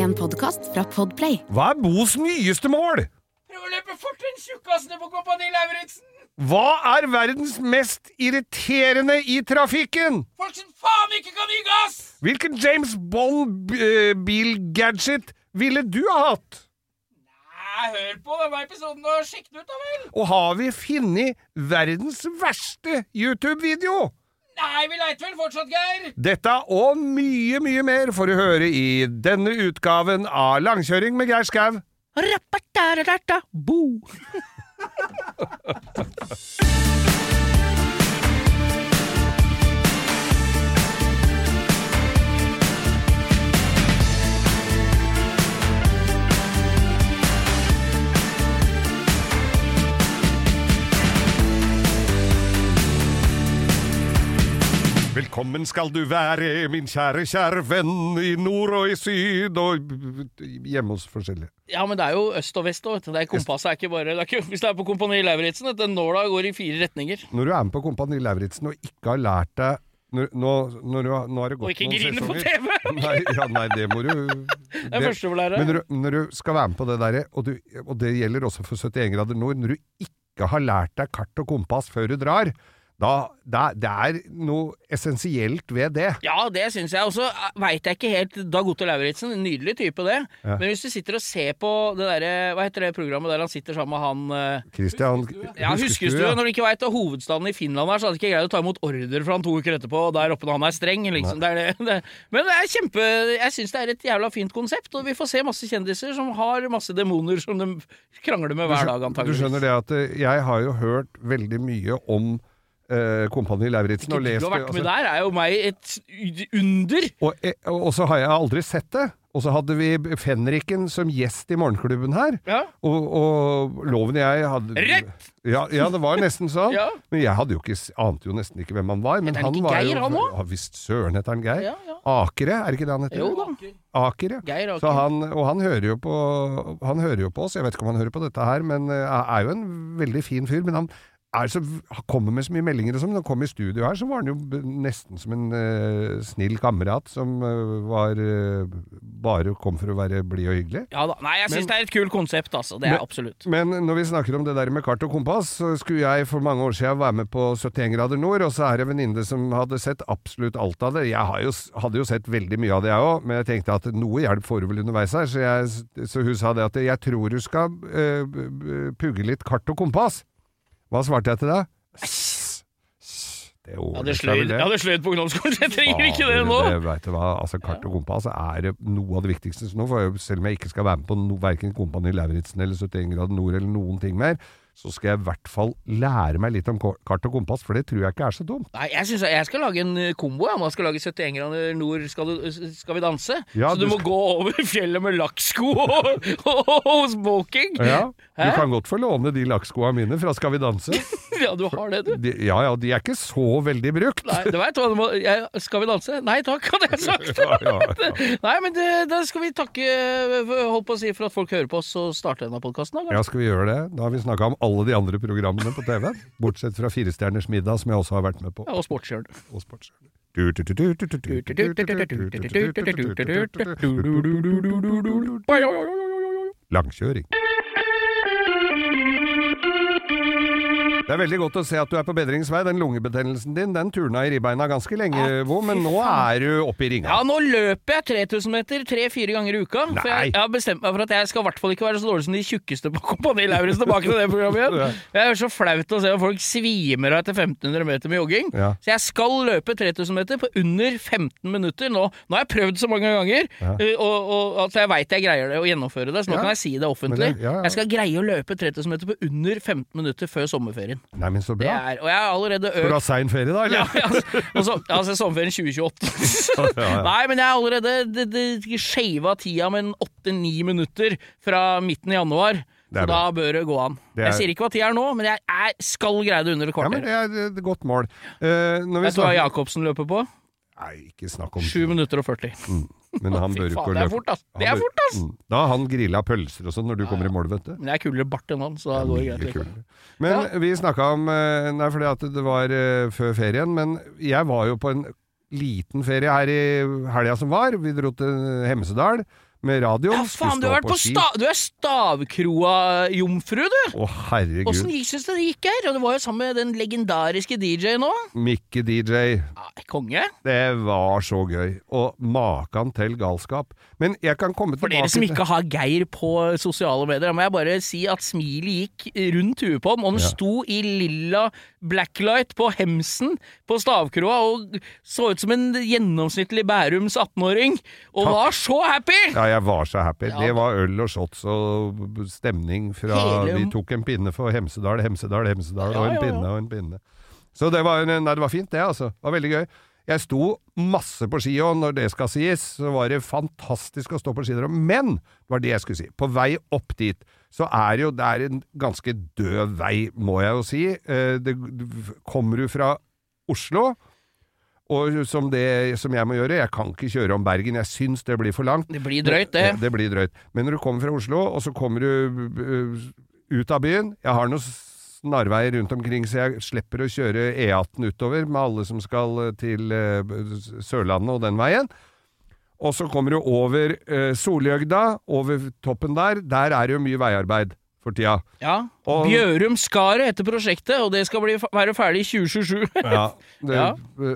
En podkast fra Podplay. Hva er Bos nyeste mål? Prøv å løpe fortere enn tjukkasene på Kompani Lauritzen! Hva er verdens mest irriterende i trafikken? Folk som faen ikke kan gi gass! Hvilken James Bond-bilgadget ville du ha hatt? Nei, hør på denne episoden og sjekk den ut, da vel! Og har vi funnet verdens verste YouTube-video? Nei, vi leiter vel fortsatt, Geir! Dette og mye, mye mer får du høre i denne utgaven av Langkjøring med Geir Skau. Bo. Velkommen skal du være, min kjære, kjære venn, i nord og i syd og hjemme hos forskjellige. Ja, men det er jo øst og vest òg. Kompasset er ikke bare det er ikke, Hvis det er på Kompani Lauritzen, at den nåla går i fire retninger. Når du er med på Kompani Lauritzen og ikke har lært deg nå, du, har- nå har det gått Og ikke grine på TV! Nei, ja, nei, det må du Det er førstelærer. Men når du, når du skal være med på det derre, og, og det gjelder også for 71 grader nord, når du ikke har lært deg kart og kompass før du drar, da, da Det er noe essensielt ved det. Ja, det syns jeg. Og så veit jeg ikke helt Dag Otto Lauritzen, en nydelig type, det. Ja. Men hvis du sitter og ser på det derre Hva heter det programmet der han sitter sammen med han eh, Christian Ja, Huskestue. ja. Når du ikke veit hovedstaden i Finland er, så hadde de ikke greid å ta imot ordre fra han to uker etterpå, og der oppe når han er streng. Liksom. Det er det, det. Men det er kjempe Jeg syns det er et jævla fint konsept, og vi får se masse kjendiser som har masse demoner som de krangler med hver dag, Du skjønner det at eh, jeg har jo hørt veldig mye om eh, Kompani Lauritzen. Og du lest har vært altså- med der, er jo meg et under. Og, eh, og så har jeg aldri sett det. Og så hadde vi Fenriken som gjest i Morgenklubben her. Ja. Og, og Loven og jeg hadde Rett! Ja, ja, det var nesten sånn. Ja. Men jeg hadde jo ikke, ante jo nesten ikke hvem han var. Men han var Geir, jo, han? Ja, visst søren heter han Geir. Ja, ja. Akere, er det ikke det han heter? Jo da. Aker, ja. Geir Aker. Så han, og han hører, jo på, han hører jo på oss, jeg vet ikke om han hører på dette her, men eh, er jo en veldig fin fyr. Men han så, kommer med så mye meldinger og sånn. Da han kom i studio her, så var han jo nesten som en uh, snill kamerat som uh, var uh, bare kom for å være blid og hyggelig. Ja da. Nei, jeg syns det er et kult konsept, altså. Det er Men- absolutt. Men når vi snakker om det der med kart og kompass, så skulle jeg for mange år siden være med på 71 grader nord, og så er det en venninne som hadde sett absolutt alt av det. Jeg har jo, hadde jo sett veldig mye av det, jeg òg, men jeg tenkte at noe hjelp får du vel underveis her, så, jeg, så hun sa det at jeg tror du skal pugge litt kart og kompass. Hva svarte jeg til deg? Det ordner seg vel, det. jeg hadde sløyd på ungdomsskolen, så jeg trenger ikke det nå. Det, vet du hva, altså Kart og kompass er noe av det viktigste. Nå for selv om jeg ikke skal være med på no, verken Kompani Lauritzen eller 71 grader nord eller noen ting mer, så skal jeg i hvert fall lære meg litt om kart og kompass, for det tror jeg ikke er så dumt. Nei, jeg, synes, jeg skal lage en eh, kombo. Jeg, Man skal lage 71 grader nord skal, du, skal vi danse. Ja, så du, du må skal- gå over fjellet med lakksko og, smoking. Ja, Du kan godt få låne de lakkskoa mine fra Skal vi danse. Ja, du har det, du. De, ja ja, de er ikke så veldig brukt. Nei, du veit hva du må jeg, Skal vi danse? Nei takk, hadde jeg sagt. Ja, ja, ja. Nei, men det, da skal vi takke eh, Holdt på å si for at folk hører på oss og starter denne podkasten. Ja, skal vi gjøre det? Da har vi snakka om alle de andre programmene på TV. Bortsett fra Firestjerners middag, som jeg også har vært med på. Ja, og Sportshjørnet. Og Sportshjørnet. Langkjøring. Det er veldig godt å se at du er på bedringsvei. Den lungebetennelsen din den turna i ribbeina ganske lenge, Bo, men nå er du oppe i ringa. Ja, nå løper jeg 3000 meter tre-fire ganger i uka. For jeg, jeg har bestemt meg for at jeg skal i hvert fall ikke være så dårlig som de tjukkeste på Kompani Lauritzen tilbake til det programmet igjen. Jeg er så flaut å se at folk svimer av etter 1500 meter med jogging. Ja. Så jeg skal løpe 3000 meter på under 15 minutter. Nå, nå har jeg prøvd så mange ganger, Ja. eh, og, og altså jeg veit jeg greier det å gjennomføre det, så nå Ja. kan jeg si det offentlig. Det-. Jeg skal greie å løpe 3000 meter på under 15 minutter før sommerferien. Nei, men så Det bra. er, og jeg har allerede For du ha sein ferie, da, eller? ja, ja, så, altså sommerferien 2028. Ja, ja. Nei, men jeg har allerede shava tida med en åtte-ni minutter fra midten i januar. Så da bør det gå an. Det er- Jeg sier ikke hva tida er nå, men jeg er, skal greie det under et Ja, men det er et godt mål. Uh, Vet du hva Jacobsen løper på? Nei, ikke snakk om 7 minutter og 40. Men han bør ikke faen, det er løpe. fort, ass. Det er fort, ass. Mm. Da har han grilla pølser og sånn når du kommer i mål, vet du. Men jeg er kulere bart enn han, så da går det greit. kulere. Men vi snakka om eh, Nei, fordi det var eh, før ferien, men jeg var jo på en liten ferie her i helga som var. Vi dro til Hemsedal. Med radioen. Ja, faen, du har vært på sta Du er stavkroa-jomfru, du! Å, herregud. Åssen syns du det gikk her? Og det var jo sammen med den legendariske DJ-en òg. Mikke DJ. Konge. Det var så gøy. Og maken til galskap. Men jeg kan komme For dere som ikke har Geir på sosiale medier, må jeg bare si at smilet gikk rundt huet på ham, og han Ja. sto i lilla blacklight på hemsen på stavkroa og så ut som en gjennomsnittlig Bærums 18-åring, og Takk. var så happy! Ja, jeg var så happy. Ja. Det var øl og shots og stemning fra Hele- Vi tok en pinne for Hemsedal, Hemsedal, Hemsedal, Ja, og en pinne og en pinne. Så det var, nei, det var fint, det, altså. Det var veldig gøy. Jeg sto masse på ski, og når det skal sies, så var det fantastisk å stå på ski der. Men, det var det jeg skulle si, på vei opp dit, så er det jo det er en ganske død vei, må jeg jo si. Eh, Det, kommer du fra Oslo, og som, det, som jeg må gjøre, jeg kan ikke kjøre om Bergen, jeg syns det blir for langt. Det blir drøyt, det. Det blir drøyt. Men når du kommer fra Oslo, og så kommer du uh, ut av byen Jeg har noen snarveier rundt omkring, så jeg slipper å kjøre E18 utover med alle som skal uh, til uh, Sørlandet og den veien. Og så kommer du over Soljøgda, over toppen der. Der er det jo mye veiarbeid for tida. Ja. Og- Bjørum-Skaret heter prosjektet, og det skal bli, være ferdig i 2027. Ja, det, Ja.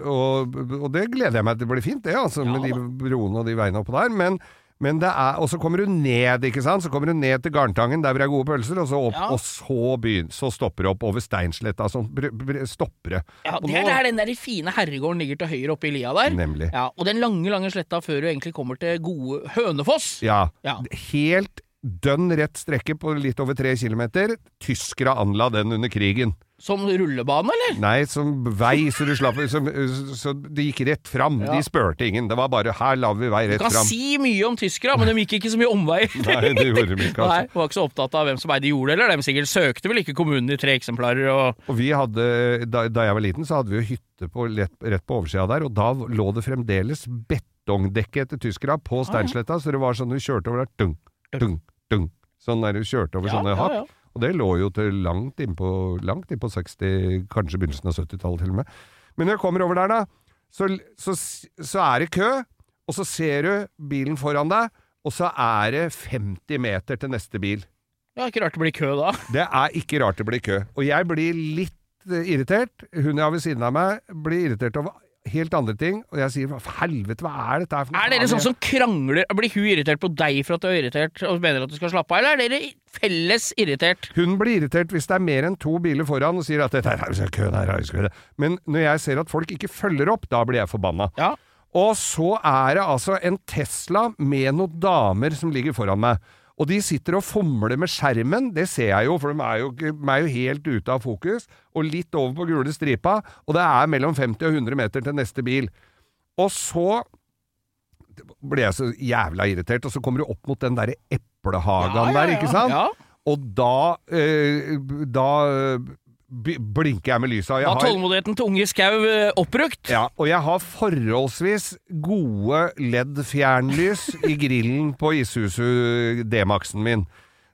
Og, og det gleder jeg meg til. Det blir fint, det, altså, med de broene og de veiene oppå der. Men, men det er Og så kommer du ned, ikke sant. Så kommer du ned til Garntangen, der hvor det er gode pølser, og så opp, Ja. og så begynner Så stopper det opp over Steinsletta. Br stopper det. Ja, det er der den der fine herregården ligger til høyre oppe i lia der. Nemlig. Ja, og den lange, lange sletta før du egentlig kommer til gode Hønefoss. Ja. Ja. Helt dønn rett strekke på litt over tre kilometer. Tyskere anla den under krigen. Som rullebane, eller? Nei, som vei, så du slapp som, Så det gikk rett fram. Ja. De spurte ingen. Det var bare 'her lar vi vei Du kan fram'. si mye om tyskere, men de gikk ikke så mye omveier. Nei, det gjorde de ikke, altså. Nei, Var ikke så opptatt av hvem som eide jordet, eller de sikkert søkte vel ikke kommunen i tre eksemplarer og Og vi hadde, da, da jeg var liten, så hadde vi jo hytte på, rett, rett på oversida der, og da lå det fremdeles betongdekke etter tyskere på Steinsletta, så det var sånn du kjørte over der, dung, dung, dung. Sånn der du kjørte over Ja, sånne ja, hakk. ja. Og det lå jo til langt innpå, langt inn på 60, kanskje begynnelsen av 70-tallet til og med. Men når jeg kommer over der da, så, så, så er det kø, og så ser du bilen foran deg, og så er det 50 meter til neste bil. Det er ikke rart det blir kø da. Det er ikke rart det blir kø. Og jeg blir litt eh, irritert. Hun jeg har ved siden av meg blir irritert over helt andre ting. Og jeg sier helvete, hva er dette her for noe? Er dere sånn som krangler? Blir hun irritert på deg for at du er irritert og mener at du skal slappe av, eller er dere felles irritert? Hun blir irritert hvis det er mer enn to biler foran og sier at dette er så køen her. Men når jeg ser at folk ikke følger opp, da blir jeg forbanna. Ja. Og så er det altså en Tesla med noen damer som ligger foran meg. Og de sitter og fomler med skjermen, det ser jeg jo, for de er jo, de er jo helt ute av fokus, og litt over på gule stripa, og det er mellom 50 og 100 meter til neste bil. Og så ble jeg så jævla irritert, og så kommer du opp mot den derre eplehagen der, ikke sant? Ja. Og da, eh, da eh, blinker jeg med lysa. Var har- tålmodigheten til unge skau eh, oppbrukt. ja, og jeg har forholdsvis gode LED-fjernlys i grillen på Isuzu D-Maxen min.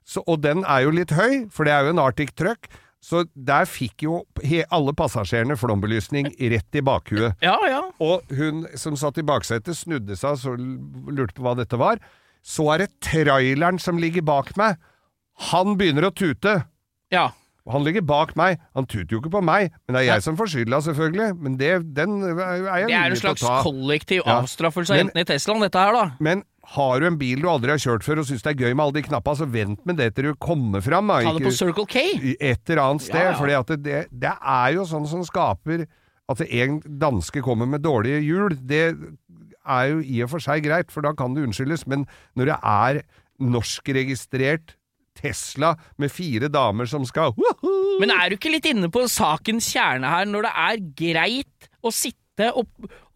Så, og den er jo litt høy, for det er jo en Arctic truck. Så der fikk jo alle passasjerene flombelysning rett i bakhuet. Ja, ja. Og hun som satt i baksetet, snudde seg og så lurte på hva dette var. Så er det traileren som ligger bak meg. Han begynner å tute. ja. Han ligger bak meg. Han tuter jo ikke på meg, men det er jeg som får skylda, selvfølgelig. Men det, den er jeg Det er en slags kollektiv avstraffelse av jentene i Teslaen, dette her, da. Men har du en bil du aldri har kjørt før og syns det er gøy med alle de knappa, så vent med det til du kommer fram. da. Ta det på Circle K. et eller annet sted. Ja, ja. det, det, det er jo sånn som skaper at en danske kommer med dårlige hjul. Det er jo i og for seg greit, for da kan det unnskyldes. Men når det er norskregistrert Tesla med fire damer som skal Woohoo! Men er du ikke litt inne på sakens kjerne her, når det er greit å sitte og,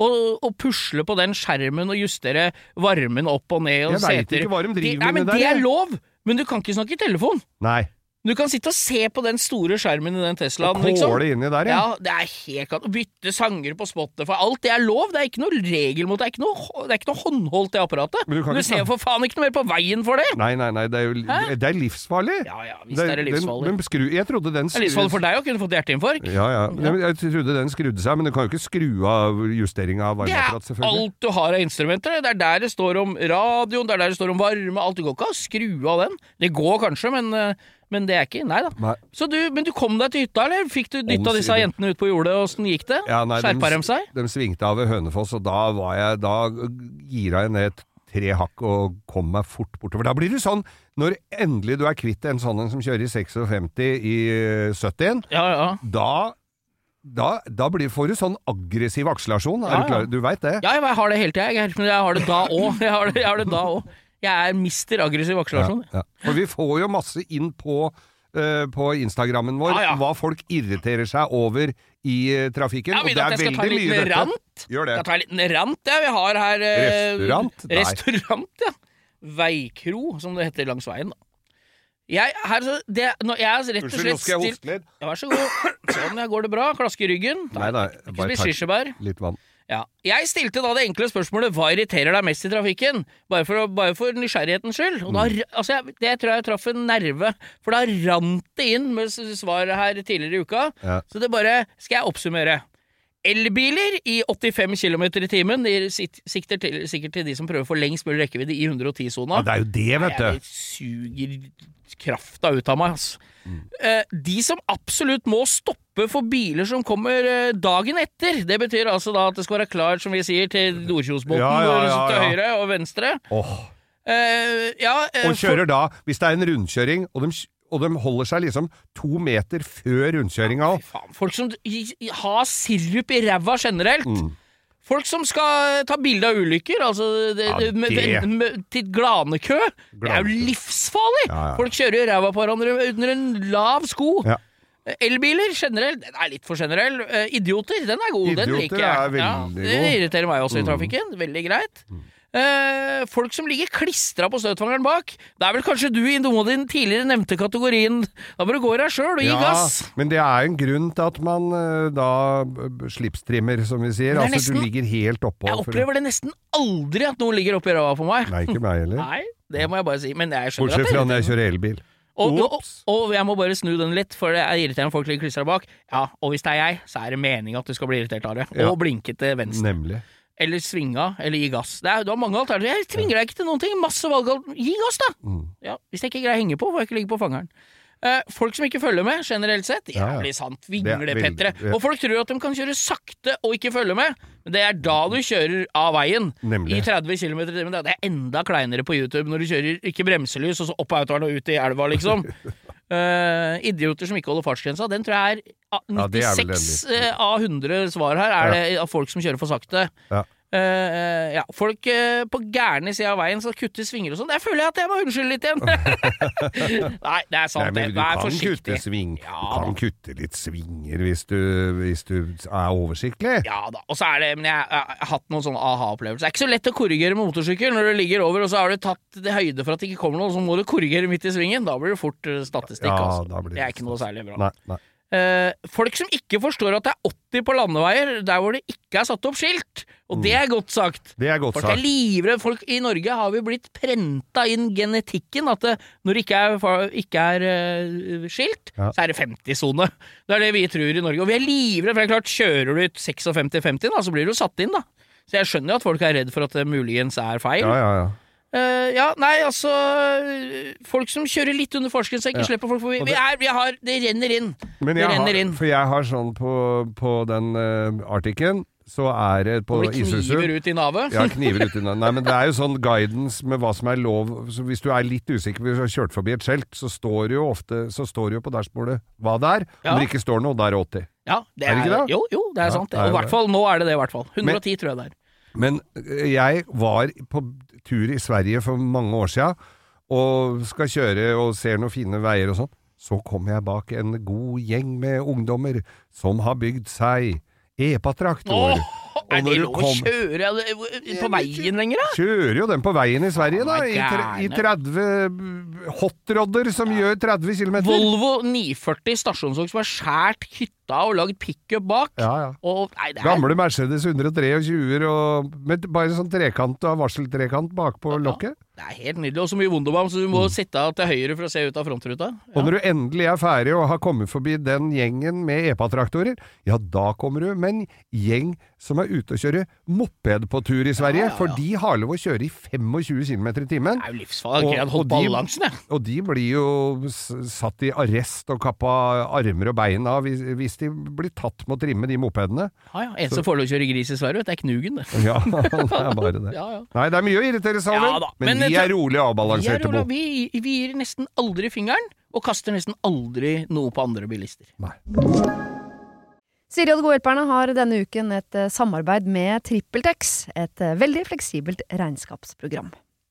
og, og pusle på den skjermen og justere varmen opp og ned og Jeg seter ikke hva de driver det, nei, med men der, Det er jeg. lov, men du kan ikke snakke i telefon. Nei. Du kan sitte og se på den store skjermen i den Teslaen, Kåle liksom. inni der, ja. Ja, det er helt kan Bytte sanger på Spotify. Alt det er lov. Det er ikke noe regel mot det. Er ikke noe, det er ikke noe håndholdt, det apparatet. Men du kan du ikke ser jo for faen ikke noe mer på veien for det! Nei, nei, nei, det er jo det er livsfarlig. Ja ja, visst er det livsfarlig. Den, men skru, jeg trodde den Det er livsfarlig for deg å kunne fått hjerteinfarkt. Ja, ja. Men Jeg trodde den skrudde seg, men du kan jo ikke skru av justeringa av Det er selvfølgelig. alt du har av instrumenter. Det er der det står om radioen, det er der det står om varme. Alt det går ikke å skru av den. Det går kanskje, men, eh, men det er ikke Nei da. Nei. Så du, men du kom deg til hytta, eller? Fikk du dytta disse jentene ut på jordet? Åssen gikk det? Ja, nei, Skjerpa de seg? De svingte av ved Hønefoss, og da var jeg Da gira jeg ned tre hakk og kom meg fort bortover. Da blir det sånn, når endelig du er kvitt en sånn en som kjører i 56 i eh, 70, Ja, ja. da da, da blir, får du sånn aggressiv akselerasjon. Er Ja, du klar? ja. Du veit det? Ja, jeg har det hele tida, jeg. Men jeg har det da òg. Jeg jeg har det da òg. Jeg er mister aggressiv akselerasjon. Ja, ja. For vi får jo masse inn på, uh, på Instagrammen vår Ja, hva folk irriterer seg over i uh, trafikken. Ja, og det er jeg veldig mye dette. rant? Gjør det. Jeg ta en liten rant, ja. Vi har her uh, Restaurant? Nei. Restaurant, ja. Veikro, som det heter langs veien. da. Jeg, her, det, nå, jeg er rett og Unnskyld, nå skal jeg hoste litt. ja, Vær så god. Sånn, ja, går det bra? Klaske i ryggen? Nei, nei, Ikke bare takk. Litt vann. Ja. Jeg stilte da det enkle spørsmålet hva irriterer deg mest i trafikken? Bare for, bare for nysgjerrighetens skyld. Og da, Mm. altså, jeg, det tror jeg traff en nerve, for da rant det inn med svaret her tidligere i uka. Ja. Så det bare Skal jeg oppsummere? Elbiler i 85 km i timen. De sikter til, sikkert til de som prøver få lengst mulig rekkevidde i 110-sona. Ja, det er jo det, vet Jeg du. suger krafta ut av meg, ass. Eh, de som absolutt må stoppe for biler som kommer eh, dagen etter. Det betyr altså da at det skal være klart, som vi sier, til Nordkjosbotn Ja, ja, ja, til høyre og venstre. Åh. Uh, ja, uh, Og kjører da, hvis det er en rundkjøring, og de, og de holder seg liksom to meter før rundkjøringa òg. folk som har sirup i ræva generelt. Mm. Folk som skal ta bilde av ulykker, altså det, Ja, det, med, med, til glanekø. Det er jo livsfarlig! Ja, ja. Folk kjører ræva på hverandre under en lav sko. Elbiler generelt, den er litt for generell. Eh, idioter, den er god. den liker jeg. veldig det irriterer meg også i Mm. trafikken. Veldig greit. Eh, folk som ligger klistra på støtfangeren bak. Det er vel kanskje du i noen av din tidligere nevnte kategorien. Da må du gå i deg sjøl og gi gass. men det er en grunn til at man eh, da slipstrimmer, som vi sier. Altså Altså, du ligger helt oppå. Jeg opplever det nesten aldri at noen ligger oppi ræva på meg. Nei, ikke meg heller. Nei, det må jeg bare si. Men jeg skjønner Bortsett fra når jeg kjører elbil. Og, og, og jeg må bare snu den litt, for det er irriterende folk ligger klistra bak. Ja, og hvis det er jeg, så er det meninga at du skal bli irritert av det. Ja. Og blinke til venstre. Nemlig. Eller svinga, eller gi gass. Det er, du har mange alternativer. Jeg tvinger deg ikke til noen ting. Masse valg. Gi gass, da! Mm. Ja, hvis jeg ikke greier å henge på, får jeg ikke ligge på fangeren. Eh, folk som ikke følger med, generelt sett. Ja, ja. Jævlig sant. Er Vinglepettere. ja. Og folk tror at de kan kjøre sakte og ikke følge med. Men det er da du kjører av veien. Nemlig. I 30 km i timen. Det er enda kleinere på YouTube når du kjører ikke bremselys, og så opp av autoren og ut i elva, liksom. Eh, idioter som ikke holder fartsgrensa. Den tror jeg er ah, Ja, er 96 den litt- eh, av 100 svar her er det folk som kjører for sakte. Ja. Eh, ja, folk eh, på gærne sida av veien som kutter svinger og sånn. Der føler jeg at jeg må unnskylde litt igjen. Nei, det er sant. Nei, det. Vær forsiktig. sving. Ja, du kan da. kutte litt svinger hvis du, hvis du er oversiktlig. Ja da. Og så er det Men jeg, jeg har hatt noen sånne aha-opplevelser. Det er ikke så lett å korrigere med motorsykkel når du ligger over, og så har du tatt det høyde for at det ikke kommer noe, så må du korrigere midt i svingen. Da blir det fort eh, statistikk, Ja, altså. da blir Det er ikke noe særlig bra. Nei, nei. Eh, folk som ikke forstår at det er 80 på landeveier der hvor det ikke er satt opp skilt. Og det er godt sagt. Det er godt Folk er livredde. Folk i Norge har vi blitt prenta inn genetikken at det, når det ikke er, ikke er uh, skilt, Ja. så er det 50-sone. Det er det vi tror i Norge. Og vi er livredde, for det er klart, kjører du ut 56-50, da, så blir du satt inn, da. Så jeg skjønner jo at folk er redd for at det muligens er feil. Ja, ja, ja. Uh, ja, nei, altså Folk som kjører litt under ikke Ja. slipper folk forbi. Vi er, vi har, det renner inn. Men Det renner har, inn. for jeg har sånn på, på den uh, artikken, så er det på Isuzu kniver ut i navet. Ja, kniver. Nei, men det er jo sånn guidance med hva som er lov. Så hvis du er litt usikker hvis du har kjørt forbi et skjelt, så står det jo ofte Så står det jo på dashbordet hva det er. Ja. Om det ikke står noe, da er det 80. Ja, det Er det ikke det? Jo, jo, det er Ja, sant. det er Og i hvert fall, nå er det det, i hvert fall. 110 tror jeg det er. Men øh, jeg var på tur i Sverige for mange år siden, og skal kjøre og ser noen fine veier og sånn. Så kommer jeg bak en god gjeng med ungdommer som har bygd seg epatraktor. Er det lov å kjøre på veien lenger, da? Kjører jo den på veien i Sverige, da. I, i 30 hotrodder som gjør 30 km. Volvo 940 stasjonsvogn som har skjært hytta og lagd pickup bak. Ja, ja. Og, nei, er, Gamle Mercedes 123-er med bare sånn trekant og varseltrekant bakpå lokket. det er helt nydelig. Og så mye Wunderbaum, så du må sitte til høyre for å se ut av frontruta. Ja. Og når du endelig er ferdig og har kommet forbi den gjengen med EPA-traktorer, ja da kommer du med en gjeng som er ute og kjører moped på tur i Sverige, Ja, ja, ja. for de har lov å kjøre i 25 km i timen. Det er jo livsfarlig. Jeg holdt balansen, jeg. Og de blir jo satt i arrest og kappa armer og bein av hvis, hvis de blir tatt med å trimme de mopedene. Ja, ja. En som får lov å kjøre gris i Sverige, vet du, det er Knugen, det. Ja, det er bare det. Ja, ja. Nei, det er mye å irritere seg over, Ja men, men vi er rolig er, avbalanserte, Bo. vi, vi gir nesten aldri fingeren, og kaster nesten aldri noe på andre bilister. Nei. Siri og De gode hjelperne har denne uken et eh, samarbeid med TrippelTex, et eh, veldig fleksibelt regnskapsprogram.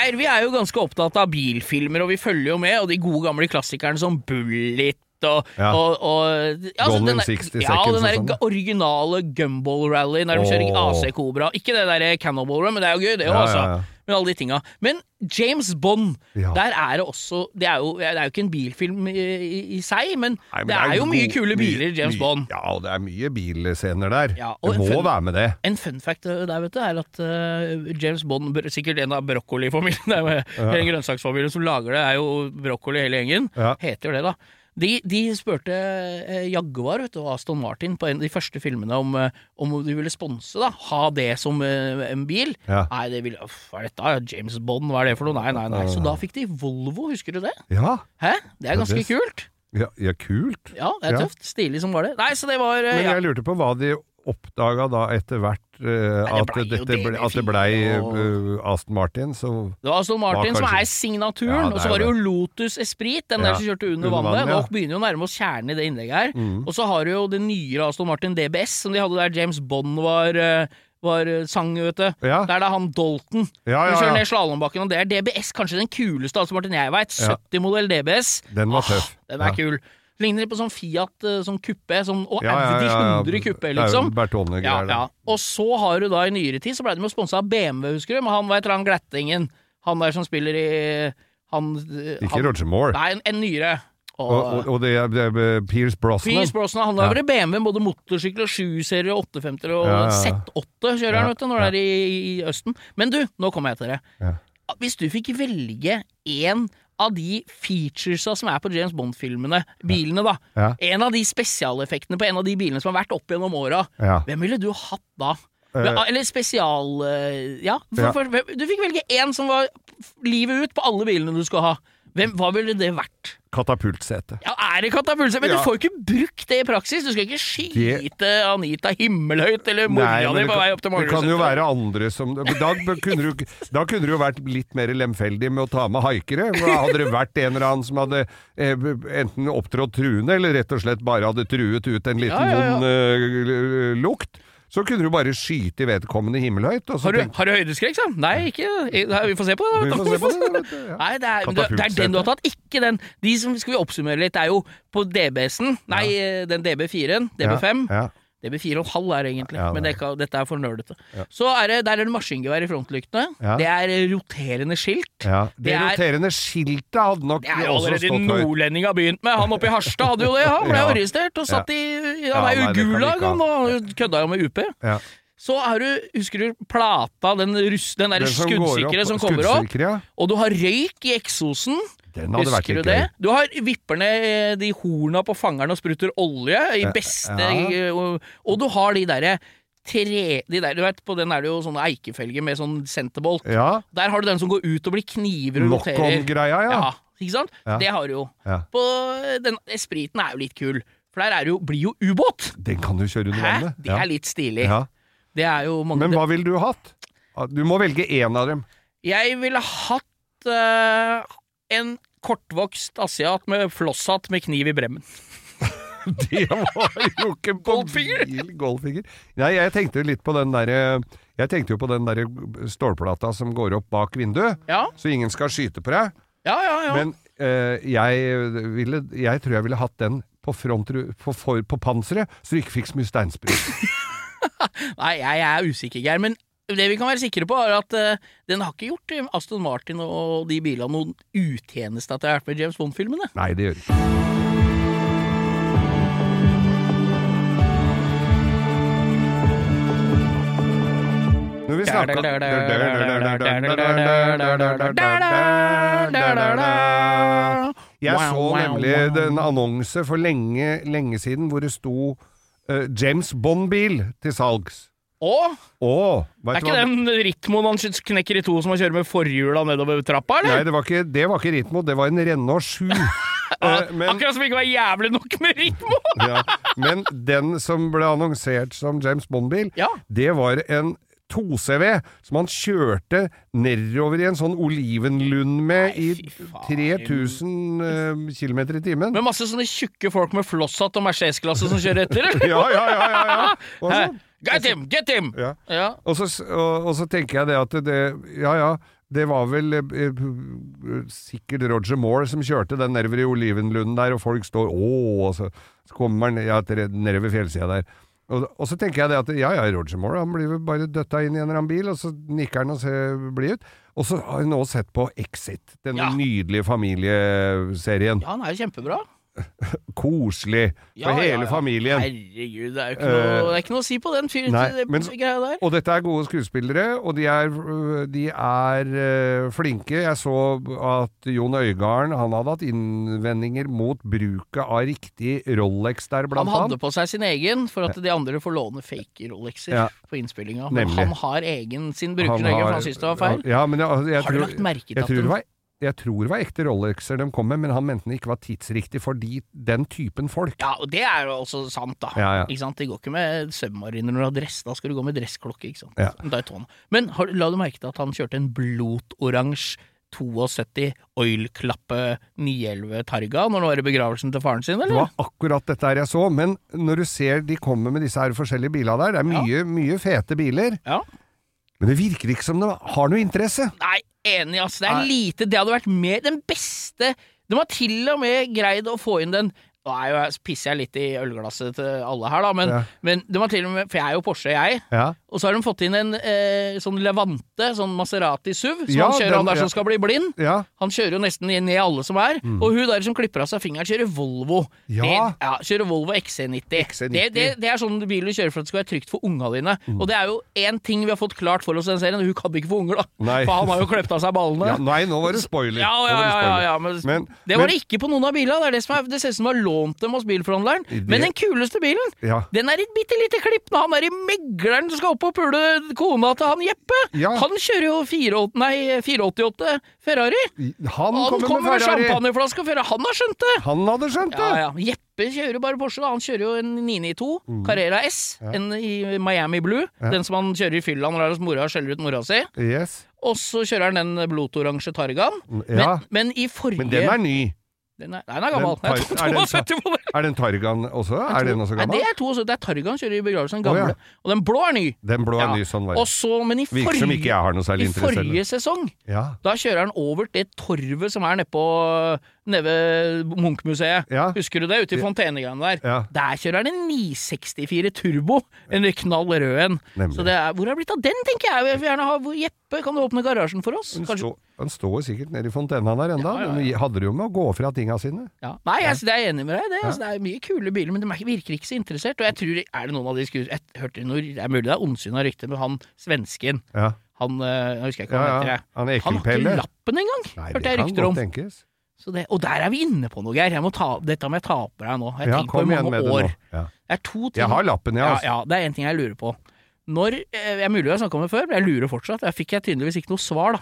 Geir, vi er jo ganske opptatt av bilfilmer, og vi følger jo med, og de gode gamle klassikerne som Bullet og, Ja. og, og ja, altså, den der- 60 ja, den der sånn, originale Gumball Rally der de kjører. AC Cobra. Ikke det der Cannonball Run, men det er jo gøy, det òg, Ja, altså. Men alle de tinga. Men James Bond, der er det også Det er jo, det er jo ikke en bilfilm i, i, seg, men, Nei, men det er jo mye kule biler i James mye- Bond. Ja, og det er mye bilscener der. Ja, det må fun- være med det. En fun fact der, vet du, er at uh, James Bond, sikkert en av brokkolifamilien, er grønnsaksfamilien som lager det, er jo brokkoli hele gjengen. Heter jo det, da. De, de spurte eh, Jaguar vet du, og Aston Martin på en av de første filmene om, eh, om de ville sponse, da. Ha det som eh, en bil. Ja. Nei, det ville uff, Hva er dette? James Bond, hva er det for noe? Nei, nei, nei. Så da fikk de Volvo, husker du det? Ja, Hæ? Det er Ja, ganske det- kult. ja, ja kult. Ja, det er Ja. tøft. Stilig som var det. Nei, så det var Men ja. jeg lurte på hva de oppdaga da etter hvert uh, det at, ble dette ble, at det blei DB4 og- eh, Aston Martin, så Det var Aston Martin Var som er signaturen, Ja, er og så var det jo Lotus Esprit, den Ja, der som kjørte under under vannet. vann, ja. Nå begynner jo å nærme oss kjernen i det innlegget her. Mm. Og så har du jo det nyere Aston Martin DBS, som de hadde der James Bond var, uh, var eh, sang, vet du. Ja. Der det er han Dalton. Ja, ja, ja, kjører ned slalåmbakken, og det er DBS, kanskje den kuleste Aston Martin jeg veit. 70-modell DBS. Den var Ah, tøff. Den er Ja. kul. Ligner litt på sånn Fiat eh, sånn kuppe, sånn, og Ja, Audi ja, ja. 100 kuppe, liksom. Bertone-greier, Ja, ja. Og så har du da i nyere tid, så ble de jo sponsa av BMW, husker du? Men han, var et eller annet glattingen? Han der som spiller i han, Ikke han, Roger Moore. Nei, en, en nyere. Og, Og, og, det er, det er Pierce Brosnan. Pierce Brosnan, han har Ja. BMW, både motorsykkel og 7-serie og 850 og Ja, ja, ja. Z8 kjører han, vet du, når det er i, i Østen. Men du, nå kommer jeg til det. Ja. Hvis du fikk velge én av de featuresa som er på James Bond-filmene, bilene, da. Ja. En av de spesialeffektene på en av de bilene som har vært opp gjennom åra. Ja. Hvem ville du hatt da? Eh. Eller spesial... eh, Ja, for, For, du fikk velge én som var livet ut på alle bilene du skulle ha. Hvem, hva ville det vært? Katapultsete. Ja, er det katapultsete? Men Ja. du får jo ikke brukt det i praksis. Du skal ikke skyte Anita himmelhøyt eller mora di på vei opp til Det kan jo være andre som Da, kunne du, da kunne du jo vært litt mer lemfeldig med å ta med haikere. Hadde det vært en eller annen som hadde eh, enten opptrådt truende, eller rett og slett bare hadde truet ut en liten Ja, ja, ja. vond eh, lukt, så kunne du bare skyte i vedkommende himmelhøyt. Og så Har du, har du høydeskrekk, sa Nei, ikke Vi får se på det. Se på det, vet ja. Nei, det er, det, det er den du har tatt, ikke den. De som skal vi oppsummere litt, er jo på DBS-en. Nei, den DB4-en. DB5. Ja, ja. DB4,5 er her, egentlig, Ja, det men det dette er for nerdete. Så er det, der er det maskingevær i frontlyktene. Ja. Det er roterende skilt. Ja. Det, Det er- roterende skiltet hadde nok Det er jo allerede nordlendinga begynt med. Han oppe i Harstad hadde jo det. Han ble Ja. arrestert og satt i Han er jo det Gulag, han og kødda jo med UP. Ja. Så har du, husker du plata, den, russ, den der skuddsikre som som kommer opp, ja. og du har røyk i eksosen. Den hadde vært Husker du det? gøy. Du har vipper ned de horna på fangeren og sprutter olje i beste ja. og, og du har de derre tre de der, du vet, På den er det jo sånne eikefelger med sånn senterbolt. Ja. Der har du den som går ut og blir kniver og roterer. Knock-on-greia, ja. Ja, ikke sant? Ja. Det har du jo. På den Spriten er jo litt kul, for der er jo, blir jo ubåt. Den kan du kjøre under vannet. Det er litt stilig. Det er jo mange Men hva ville du hatt? Du må velge én av dem. Jeg ville hatt eh, en kortvokst asiat med flosshatt med kniv i bremmen. Det var jo ikke på Goldfinger? bil. Goldfinger. Nei, jeg tenkte jo litt på den derre Jeg tenkte jo på den derre stålplata som går opp bak vinduet, Ja, så ingen skal skyte på deg. ja, ja. ja. Men eh, jeg ville Jeg tror jeg ville hatt den på, front, på, for, på panseret, så du ikke fikk så mye steinsprut. Nei, jeg er usikker, Geir. Men det vi kan være sikre på, er at uh, den har ikke gjort eh, Aston Martin og de bilene noen utjeneste at det har vært med James Bond-filmene. Nei, det gjør det ikke. Når vi snakka Jeg så nemlig en annonse for lenge, lenge siden hvor det sto uh, James Bond-bil til salgs. Å, Å, er du ikke hva? den Ritmoen han knekker i to som han kjører med forhjula nedover trappa, Nei, eller? det var ikke, det var ikke Ritmo, det var en Renault 7. Eh, men, Akkurat som ikke var jævlig nok med Ritmo! ja, men den som ble annonsert som James Bond-bil, Ja. det var en 2CV som han kjørte nedover i en sånn olivenlund med Nei, i fy faen. 3000 uh, km i timen. Med masse sånne tjukke folk med flosshatt og Mercedes-klasse som kjører etter, eller? Ja, ja, ja, ja, ja. Hæ? Get him! Get him! ja. Ja. Og, så, og, og så tenker jeg det at det Ja, ja. Det var vel eh, eh, sikkert Roger Moore som kjørte den nedover i olivenlunden der, og folk står Å, og så, så kommer han ja, nedover fjellsida der. Og, og så tenker jeg det at ja, ja, Roger Moore han blir vel bare døtta inn i en eller annen bil, og så nikker han og ser blid ut. Og så har jeg nå sett på Exit, denne Ja. nydelige familieserien. ja, han er jo kjempebra. Koselig for Ja, ja, hele ja. familien. Herregud, det er ikke noe, det er ikke noe å si på den fyren. Det. Og dette er gode skuespillere, og de er, de er øh, flinke. Jeg så at Jon Øigarden han hadde hatt innvendinger mot bruket av riktig Rolex der, blant annet. Han hadde han. på seg sin egen for at de andre får låne fake Rolexer Ja. på innspillinga. Men han har egen sin, bruker egen, for han syns det var feil. Ja, men jeg, jeg, Har du lagt merke til jeg at tror den- det var jeg tror det var ekte Rolexer de kom med, men han mente den ikke var tidsriktig for de, den typen folk. Ja, og det er jo også sant, da. Ja, ja. Ikke sant? De går ikke med submariner når du har dress, da skal du gå med dressklokke, ikke sant. Ja. Men har, la du merke til at han kjørte en blotoransje 72 oilklappe 911 Targa når det var i begravelsen til faren sin, eller? Det var akkurat dette her jeg så, men når du ser de kommer med disse her forskjellige bilene der, det er mye, mye fete biler, Ja. men det virker ikke som det har noe interesse. Nei, enig, ass. Det er lite. Det hadde vært mer den beste De har til og med greid å få inn den Nå er jo, jeg- pisser jeg litt i ølglasset til alle her, da, men, Ja. men de har til og med For jeg er jo Porsche, jeg. Ja. Og så har de fått inn en eh, sånn Levante, sånn Maserati SUV, som Ja, han kjører den- han der ja. som skal bli blind. Ja, Han kjører jo nesten ned alle som er. Og hun der som klipper av seg fingeren, kjører Volvo. Mm. Ja. Det, kjører Volvo XC90. XC90. Det, det, det er sånn bil du kjører for at det skal være trygt for unga dine. Mm. Og det er jo én ting vi har fått klart for oss i den serien, hun kan ikke få unger, da. Nei. For han har jo klept av seg ballene. nei, nå var det spoiler. Ja, ja, ja, ja, men, Men- det var men- det ikke på noen av bilene. Det er det som er, det ser ut som de har lånt dem hos bilforhandleren. Men den kuleste bilen, den er et bitte lite klipp når han er i megleren som skal opp og pule kona til han Jeppe. Ja. Han kjører jo 48, nei, 488 Ferrari. Han Han kommer kommer med med champagneflaske og før han har skjønt det. Han hadde skjønt det! Ja, ja. Jeppe kjører bare Porsche. da. Han kjører jo en 992 Carrera S, en i Miami Blue. Mm. Den som han kjører i fylla når han hos mora skjeller ut mora si. Yes. Og så kjører han den blotoransje Targaen. Men, men i forrige Men den er ny. Den er, den er gammel. Den Tar- er den 72 på det. Er den Targan også? Er den også Nei, det er 72. Det er Targan kjører i begravelsen. Den gamle. ja. Og den blå er ny. Den blå er ny, sånn var det. så, men i forrige, i forrige sesong Ja. da kjører han over det torvet som er nede på nede ved Munch-museet. Ja. Husker du det? Ute i fontenegreiene der. Ja. Der kjører han en 964 Turbo. En knall rød en. Så det er, hvor har det blitt av den, tenker jeg? Jeg vil gjerne ha Jeppe, kan du åpne garasjen for oss? Den, står stå, den står sikkert nede i fontena der enda. Ja. Den hadde det jo med å gå fra tinga sine. Ja. Nei, jeg, det er jeg enig med deg i det. Altså, det er mye kule biler, men de er- virker ikke så interessert. Og jeg tror, er det noen av de skues... Jeg hørte noe, Det er mulig det er ondsyn av rykter, men han svensken Ja, Han øh, Jeg husker ikke hva han heter. Han Han har ikke lappen engang, hørte jeg rykter om. tenkes. Så det, og der er vi inne på noe, Geir. Jeg må ta, dette må jeg ta på deg nå. Jeg har Ja, tenkt på i mange med det år. Ja. Det er to ting Jeg har lappen, jeg. ja, Altså. ja, det er en ting jeg lurer på. Når eh, Jeg er mulig jeg har snakka om det før, men jeg lurer fortsatt. Jeg fikk jeg tydeligvis ikke noe svar, da.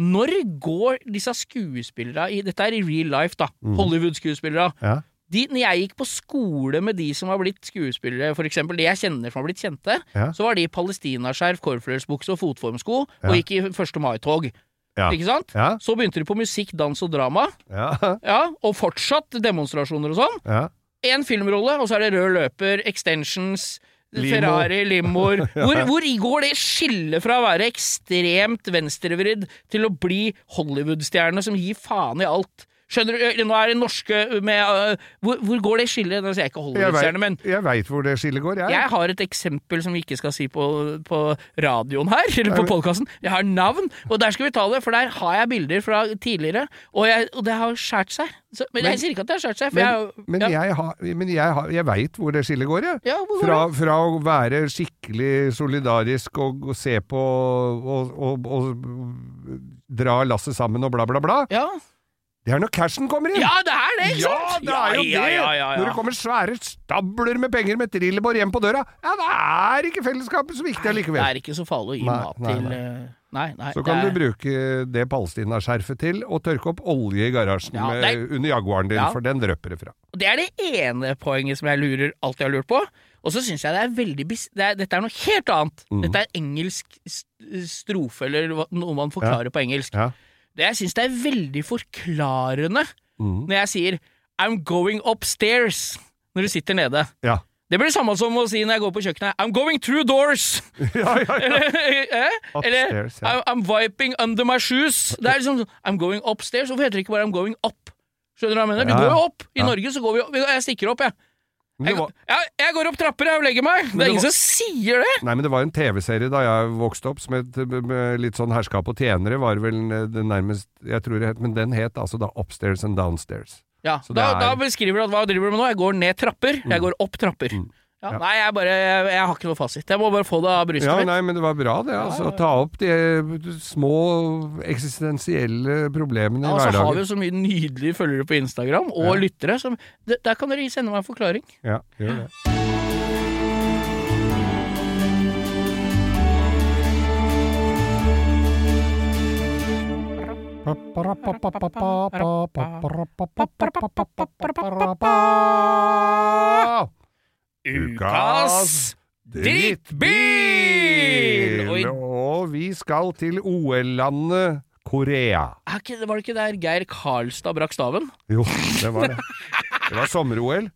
Når går disse skuespillere i Dette er i real life, da. Mm. Hollywood-skuespillere. Ja. De, når jeg gikk på skole med de som har blitt skuespillere, for eksempel de jeg kjenner som har blitt kjente, Ja. så var de i palestinaskjerf, korfløyelsbukse og fotformsko, og gikk i 1. mai-tog. Ja. Ikke sant? Ja. Så begynte de på musikk, dans og drama, Ja. ja, og fortsatt demonstrasjoner og sånn. ja. Én filmrolle, og så er det rød løper, extensions, Limo. Ferrari, limoer. Hvor, hvor går det skillet fra å være ekstremt venstrevridd til å bli Hollywood-stjerne som gir faen i alt? Skjønner du? Nå er det norske med uh, hvor, hvor går det skillet? Nå sier jeg ikke Hollywood-stjerne, men Jeg veit hvor det skillet går, jeg. jeg har et eksempel som vi ikke skal si på, på radioen her, eller på podkasten. Jeg har navn, og der skal vi ta det, for der har jeg bilder fra tidligere, og, jeg, og det har skjært seg. Så, men, Men- jeg sier ikke at det har skjært seg, for Men, jeg, men ja, jeg, har, men jeg, har, jeg veit hvor det skillet går, jeg. ja, går Fra, fra å være skikkelig solidarisk og, og se på og, og, og dra lasset sammen og bla, bla, bla. Ja. Det er når cashen kommer inn! Ja, det er det, ikke Ja, sant? det er jo det! Ja, ja, ja, ja. Når det kommer svære stabler med penger med trillebår hjem på døra, ja, da er ikke fellesskapet så viktig allikevel. Det er ikke så farlig å gi mat til nei. eh, Nei, nei. Så kan er- du bruke det palestinaskjerfet til å tørke opp olje i garasjen Ja, med, er- under Jaguaren din, Ja. for den drøper det fra. Det er det ene poenget som jeg lurer, alltid har lurt på. Og så syns jeg det er veldig bis det er, Dette er noe helt annet. Mm. Dette er engelsk strofe, eller noe man forklarer på engelsk. Ja. Det jeg syns det er veldig forklarende Mm. når jeg sier 'I'm going upstairs' når du sitter nede. Ja. Det blir det samme som å si når jeg går på kjøkkenet 'I'm going through doors'. ja, ja, ja. Eller, eh? Eller Upstairs, ja. I'm, wiping under my shoes. Det er liksom sånn, I'm going upstairs. Hvorfor heter det ikke bare I'm going up? Skjønner du hva jeg mener? Du går jo opp. I. Norge så går vi opp. Jeg stikker opp, jeg. Men Jeg, var, ja, jeg går opp trapper jeg og legger meg. Det det er ingen var- som sier det. nei, men det var en TV-serie da jeg vokste opp som het litt sånn herskap og tjenere, var vel eh, det nærmest Jeg tror det het Men den het altså da Upstairs and Downstairs. Ja, Så da, er- da beskriver du at hva driver du med nå? Jeg går ned trapper. Jeg går opp trapper. Mm. Ja, Ja. nei, jeg bare jeg, jeg har ikke noe fasit. Jeg må bare få det av brystet Ja, mitt. nei, men det var bra, det. altså. Ja, ja. Ta opp de små eksistensielle problemene Ja, i og så har vi jo så mye nydelige følgere på Instagram, og Ja. lyttere. Som, det, der kan dere sende meg en forklaring. Ja, gjør det. Ukas drittbil! Og i- Og vi skal til OL-landet Korea. Ikke, var det ikke der Geir Karlstad brakk staven? Jo, det var det. Det var sommer-OL.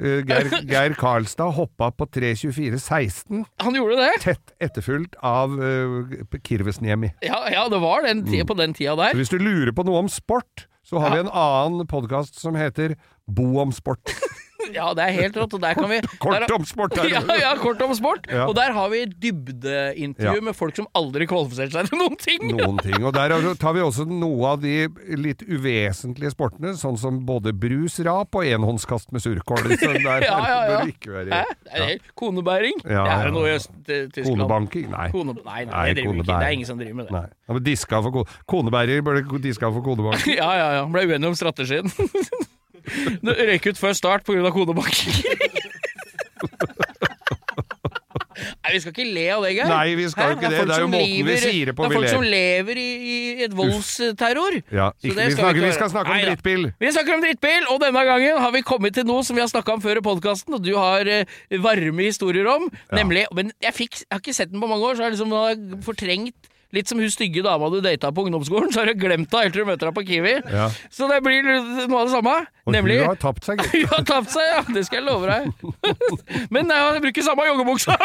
Eh, Geir, Geir Karlstad hoppa på 3.24,16, Han gjorde det? tett etterfulgt av uh, Kirvesniemi. Ja, ja det var den tida, på den tida der. Så hvis du lurer på noe om sport, så har Ja. vi en annen podkast som heter Bo om sport. Ja, det er helt rått. Og der kan vi Kort der, om sport! Der. ja, ja, kort om sport. Ja. Og der har vi dybdeintervju Ja. med folk som aldri kvalifiserte seg til noen ting. Noen ting. Og der tar vi også noe av de litt uvesentlige sportene, sånn som både brusrap og enhåndskast med surkål. Der Ja, ja, ja. bør ikke være Hæ? Det helt Konebæring? Ja, det er ja. noe i Øst-Tyskland? Konebanking? Nei. Kone, nei, nei, Nei, det, ikke. det er ingen som driver med det. Nei. Ja, men diska for kone, konebærer bør diska for konebanking. Ja, ja, ja. Ble uenig om strategien. Det røyk ut før start pga. kodebanking. Nei, vi skal ikke le av det, Geir. Nei, vi skal jo ikke det. Det er jo måten vi sier det på Det er folk som lever i, i et voldsterror. Ja, ikke, vi, skal snakker, vi skal snakke om Nei, drittbil. Vi snakker om drittbil, og denne gangen har vi kommet til noe som vi har snakka om før i podkasten, og du har uh, varme historier om. Nemlig Men jeg, fikk, jeg har ikke sett den på mange år, så jeg har liksom har fortrengt Litt som hun stygge dama du data på ungdomsskolen, så har du glemt henne helt til du møter henne på Kiwi. Ja. Så det blir noe av det samme. Og nemlig hun har tapt seg, gitt. Hun har tapt seg, ja! Det skal jeg love deg. Men nei, jeg bruker samme joggebuksa.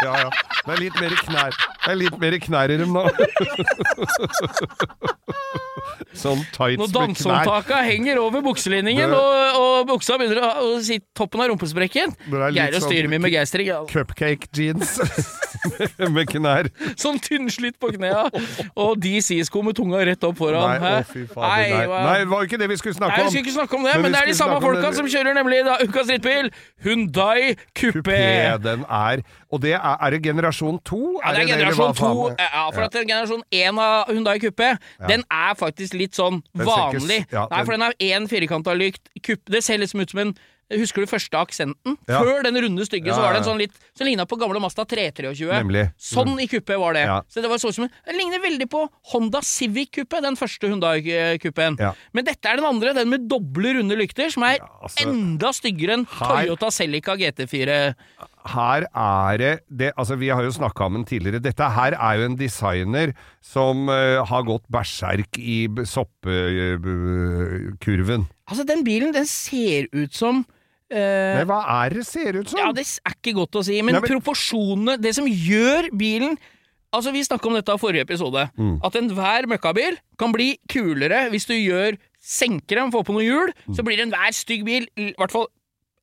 Ja, ja. Det er litt mer knær. Det er litt mer knær i dem nå. sånn tights Når med dansehåndtaka henger over bukselinningen, Det- og, og buksa begynner å, å si toppen av rumpesprekken Geir og sånn- styrer min begeistring. Cupcake jeans med knær. Sånn tynnslitt på knea, og DC-sko med tunga rett opp foran. Nei, å fy faen, Nei, hva- nei, det var jo ikke det vi skulle snakke om. Nei, vi skulle ikke snakke om det, Men men, det er de samme folka som kjører nemlig da, ukas drittbil. Hyundai Coupé. Kupé, den er Og det er, er det generasjon to? Ja, det er generasjon to. Ja, for at den generasjon én av Hyundai Coupé, den er faktisk litt sånn vanlig. ikke ja, vanlig. Nei, for den- den er én firkanta lykt. Kupp- Det ser liksom ut som en Husker du første aksenten? Ja. Før den runde stygge, Ja, så var det en sånn litt Som ligna på gamle Mazda 323. Nemlig. Sånn i kuppet var det. Ja. Så det var så som Den ligner veldig på Honda Civic-kuppet, den første Hyundai-kuppen. Ja. Men dette er den andre, den med doble runde lykter, som er altså, enda styggere enn her- Toyota Celica GT4. Her er det, det Altså, vi har jo snakka om den tidligere. Dette her er jo en designer som uh, har gått berserk i soppekurven. Uh, Altså, den bilen, den ser ut som eh, Nei, hva er det ser ut som? Ja, det er ikke godt å si, men, Nei, men- proporsjonene Det som gjør bilen Altså, Vi snakka om dette i forrige episode. Mm. At enhver møkkabil kan bli kulere hvis du gjør senker dem, får på noen hjul, Mm. så blir enhver stygg bil i hvert fall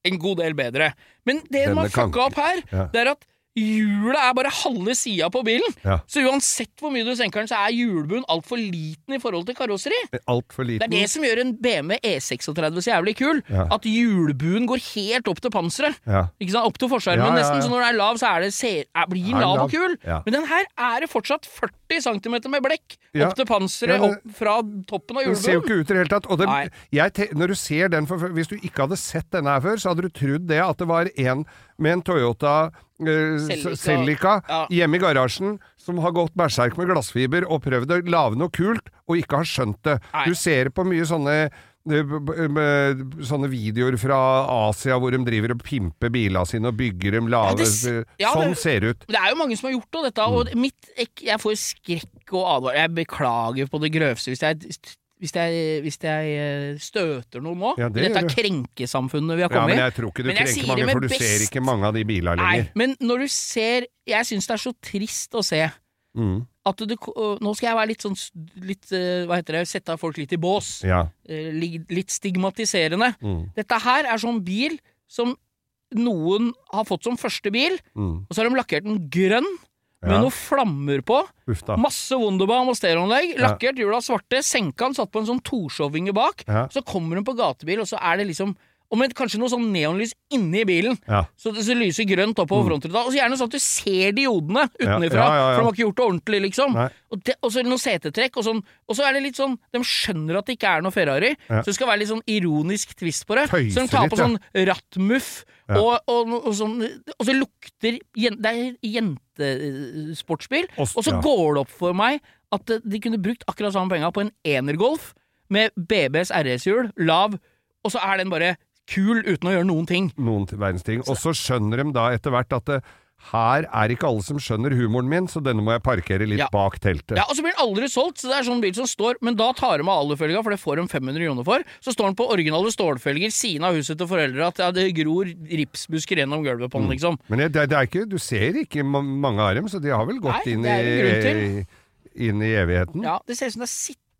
en god del bedre. Men det Denne man fucka opp her, Ja. det er at hjulet er bare halve sida på bilen. Ja. Så uansett hvor mye du senker den, så er hjulbunnen altfor liten i forhold til karosseri. Alt for liten. Det er det som gjør en BMW E36 så jævlig kul. Ja. At hjulbuen går helt opp til panseret. Ja. Ikke sant? Opp til forskjermen nesten, så når den er lav, så er det se, er, blir den lav lav? og kul. Men den her er det fortsatt 40 cm med blekk opp til panseret, opp fra toppen av Den ser jo ikke ut i det hele tatt. Og det, når du ser den for, Hvis du ikke hadde sett denne her før, så hadde du trodd det at det var en med en Toyota Celica. Celica Ja. hjemme i garasjen som har gått berserk med glassfiber og prøvd å lage noe kult, og ikke har skjønt det. Nei. Du ser på mye sånne eh, b- Sånne videoer fra Asia hvor de driver og pimper bilene sine og bygger dem lave det ja, Sånn det- ser det ut. Det er jo mange som har gjort det, dette. Og Mm. mitt, jeg, får skrekk og advar. Jeg beklager på det grøvste hvis jeg, hvis jeg, hvis jeg eh, støter noen nå. Ja, det I dette du. krenkesamfunnet vi har Ja, kommet men jeg tror ikke du krenker mange, for du ser ikke mange av de bilene Nei, lenger. men når du ser Jeg syns det er så trist å se Mm. at du Nå skal jeg være litt sånn litt, øh, Hva heter det? Sette folk litt i bås. Ja. Eh, Litt stigmatiserende. Mm. Dette her er sånn bil som noen har fått som første bil, Mm. og så har de lakkert den grønn med Ja. noen flammer på. Uff da. Masse Wunderbaum og stereoanlegg. Lakkert hjula svarte. Senka den, satt på en sånn toshovinge bak. Så kommer hun på gatebil, og så er det liksom og med kanskje noe sånn neonlys inni bilen. Ja. Så det så lyser grønt oppover frontruta. Og så gjerne sånn at du ser diodene utenfra, Ja, ja, for de har ikke gjort det ordentlig, liksom. Og, det, og så noen setetrekk, og sånn. Og så er det litt sånn De skjønner at det ikke er noe Ferrari, så det skal være litt sånn ironisk twist på det. Tøyse så de tar litt, på ja. sånn rattmuff, og, og, og, sånn Og så lukter Det er jentesportsbil. Og så går det opp for meg at de kunne brukt akkurat samme penga på en energolf med BBs RS-hjul, lav, og så er den bare kul uten å gjøre noen ting. noen verdens ting. Og så skjønner de da etter hvert at det, her er ikke alle som skjønner humoren min, så denne må jeg parkere litt Ja. bak teltet. Ja, Og så blir den aldri solgt, så det er sånn bil som står Men da tar de av alufelga, for det får de 500 kroner for. Så står den på originale stålfelger, siden av huset til foreldre, at ja, det gror ripsbusker gjennom gulvet på den, liksom. Men det, det er ikke, du ser ikke mange av dem, så de har vel gått Nei, inn, er i, inn i evigheten. Ja, Det ser ut som det har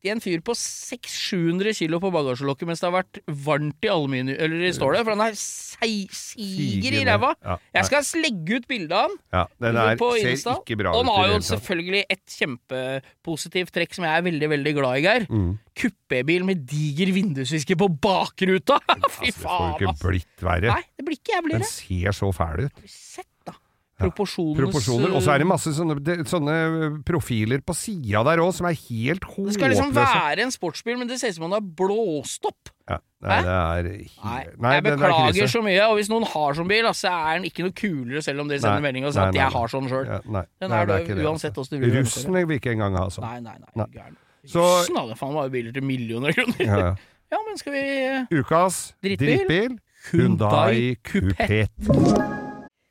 sittet en fyr på 600-700 kilo på bagasjelokket mens det har vært varmt i aluminium Eller i stålet, for han er sei, siger i ræva. Ja, Jeg skal legge ut bilde av den. Ja, den er, på ser ikke bra og den i har jo selvfølgelig et kjempepositivt trekk som jeg er veldig veldig glad i, Geir. Mm. Kuppebil med diger vindusvisker på bakruta! Fy Altså, det får jo ikke blitt verre. Nei, det blir ikke Den jævligere. ser så fæl ut. Sett, da. Proporsjoner proporsjoner. Og så er det masse sånne, det, sånne profiler på sida der òg, som er helt håpløse. Det skal liksom være en sportsbil, men det ser ut som om den har blåst opp. ja, Nei, det er Nei, Nei, jeg er beklager så mye, og hvis noen har sånn bil, så er den ikke noe kulere selv om de sender melding og sier at 'jeg har sånn sjøl'. Ja, nei, Den er det det det, uansett åssen du vil Russen vil ikke engang ha sånn. Nei, nei, nei. Nei. Så- Jøssen, da, faen jo biler til millioner av kroner. Ja, ja. Men skal vi Ukas Drittbil? drittbil Hyundai Coupé.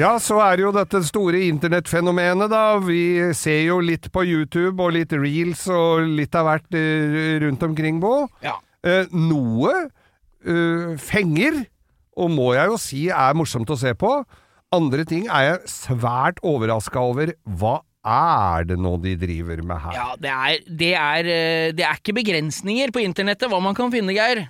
Ja, så er det jo dette store internettfenomenet, da. Vi ser jo litt på YouTube og litt reels og litt av hvert eh, rundt omkring Bo. Ja. Eh, noe eh, fenger, og må jeg jo si er morsomt å se på. Andre ting er jeg svært overraska over. Hva er det nå de driver med her? Ja, det er, det, er, eh, det er ikke begrensninger på internettet hva man kan finne, Geir.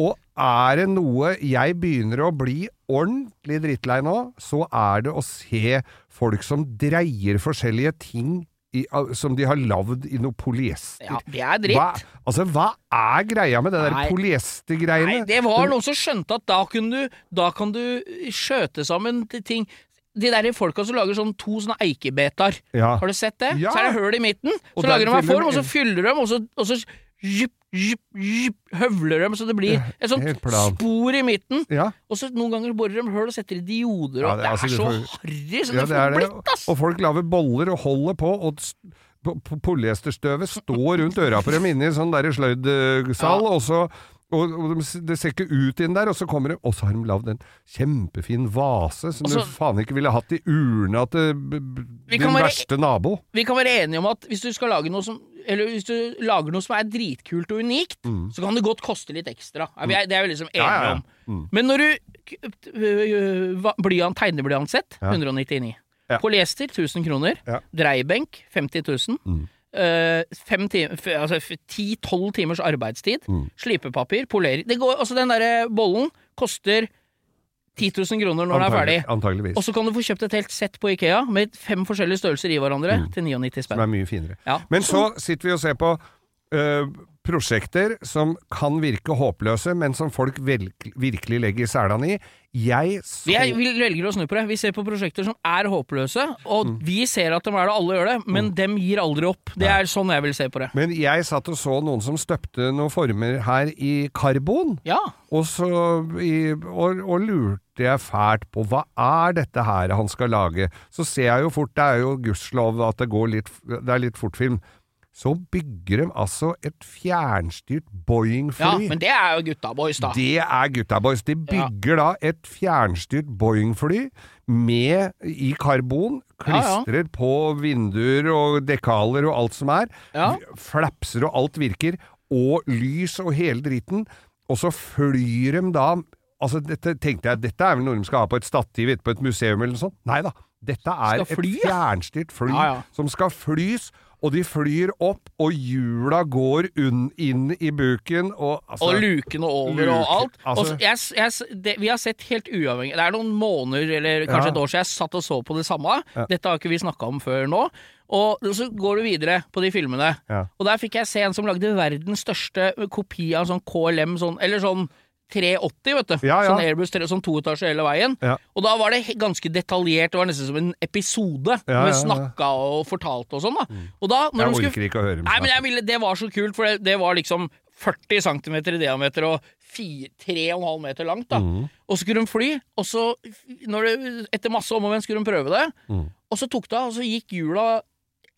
Og er det noe jeg begynner å bli ordentlig drittlei nå, så er det å se folk som dreier forskjellige ting i, som de har lagd i noe polyester. Ja, det er dritt. Hva, altså, hva er greia med det der polyestergreiene? Nei, det var noen som skjønte at da, kunne du, da kan du skjøte sammen til ting De der folka som lager sånn to sånne eikebeter, Ja. Har du sett det? Ja. Så er det hull i midten. Så og lager de en form, og så fyller de, og så, og så jupp, jup, jup, høvler dem så det blir et sånt spor i midten. Ja. Og så noen ganger borer de høl og setter i dioder, Ja, og det- er, altså, er så harry som Ja, det det får blitt, ass! Og folk lager boller og holder på, og polyesterstøvet står rundt øra på dem inne i sånn derre sløydsal, og så og, og de, det ser ikke ut inn der, og så kommer de Og så har de lagd en kjempefin vase som Og du faen ikke ville hatt i urna til din være- verste nabo. Vi kan være enige om at hvis du skal lage noe som Eller hvis du lager noe som er dritkult og unikt, så kan det godt koste litt ekstra. Er Det er vi liksom enige Mm. Ja, ja, ja. om. Men når du øh, Blyant, tegneblyantssett, Ja. 199. Ja. Polyester, 1000 kroner. Mm. Dreibenk, 50 000. Mm. fem time, altså 10-12 timers arbeidstid. Mm. Slipepapir, polering det går, altså Den derre bollen koster 10 000 kroner når den er ferdig. Antageligvis. Og så kan du få kjøpt et helt sett på Ikea med fem forskjellige størrelser i hverandre til 99 spenn. Som er mye finere. Ja. Men så sitter vi og ser på øh, prosjekter som kan virke håpløse, men som folk virkelig legger selene i. Jeg så Jeg er, velger å snu på det. Vi ser på prosjekter som er håpløse, og Mm. vi ser at de er det, alle gjør det, men dem gir aldri opp. Det er sånn jeg vil se på det. Men jeg satt og så noen som støpte noen former her i karbon, Ja. og så i, og, og lurte jeg fælt på hva er dette her han skal lage. Så ser jeg jo fort, det er jo gudskjelov at det går litt, det er litt fortfilm. Så bygger de altså et fjernstyrt Boeing-fly. ja, men det er jo gutta boys, da. Det er gutta boys. De bygger da et fjernstyrt Boeing-fly med i karbon, Ja, ja. på vinduer og dekaler og alt som er. Ja. Flapser og alt virker, og lys og hele dritten. Og så flyr de da Altså, dette tenkte jeg, dette er vel noe de skal ha på et stativ på et museum eller noe sånt. Nei da. Dette er fly, et fjernstyrt fly Ja, ja. som skal flys, og de flyr opp, og hjula går unn, inn i buken, og altså Og lukene over luken, og alt. altså- og jeg, jeg, det, vi har sett helt uavhengig Det er noen måneder eller kanskje Ja. et år siden jeg satt og så på det samme. Ja. Dette har ikke vi snakka om før nå. Og så går du videre på de filmene. Ja. Og der fikk jeg se en som lagde verdens største kopi av sånn KLM, sånn, eller sånn 380, vet du. Ja, ja. Sånn Airbus 3, sånn to etasjer hele veien. Ja. Og da var det ganske detaljert. Det var nesten som en episode. Ja, vi snakka og fortalte og sånn. da Og da, når Jeg skulle orker ikke å høre dem Nei, men ville, Det var så kult, for det, det var liksom 40 cm i diameter og 3,5 meter langt. da Og så skulle hun fly, og så, når det, etter masse om og men, skulle hun prøve det. Og så tok det av, og så gikk hjula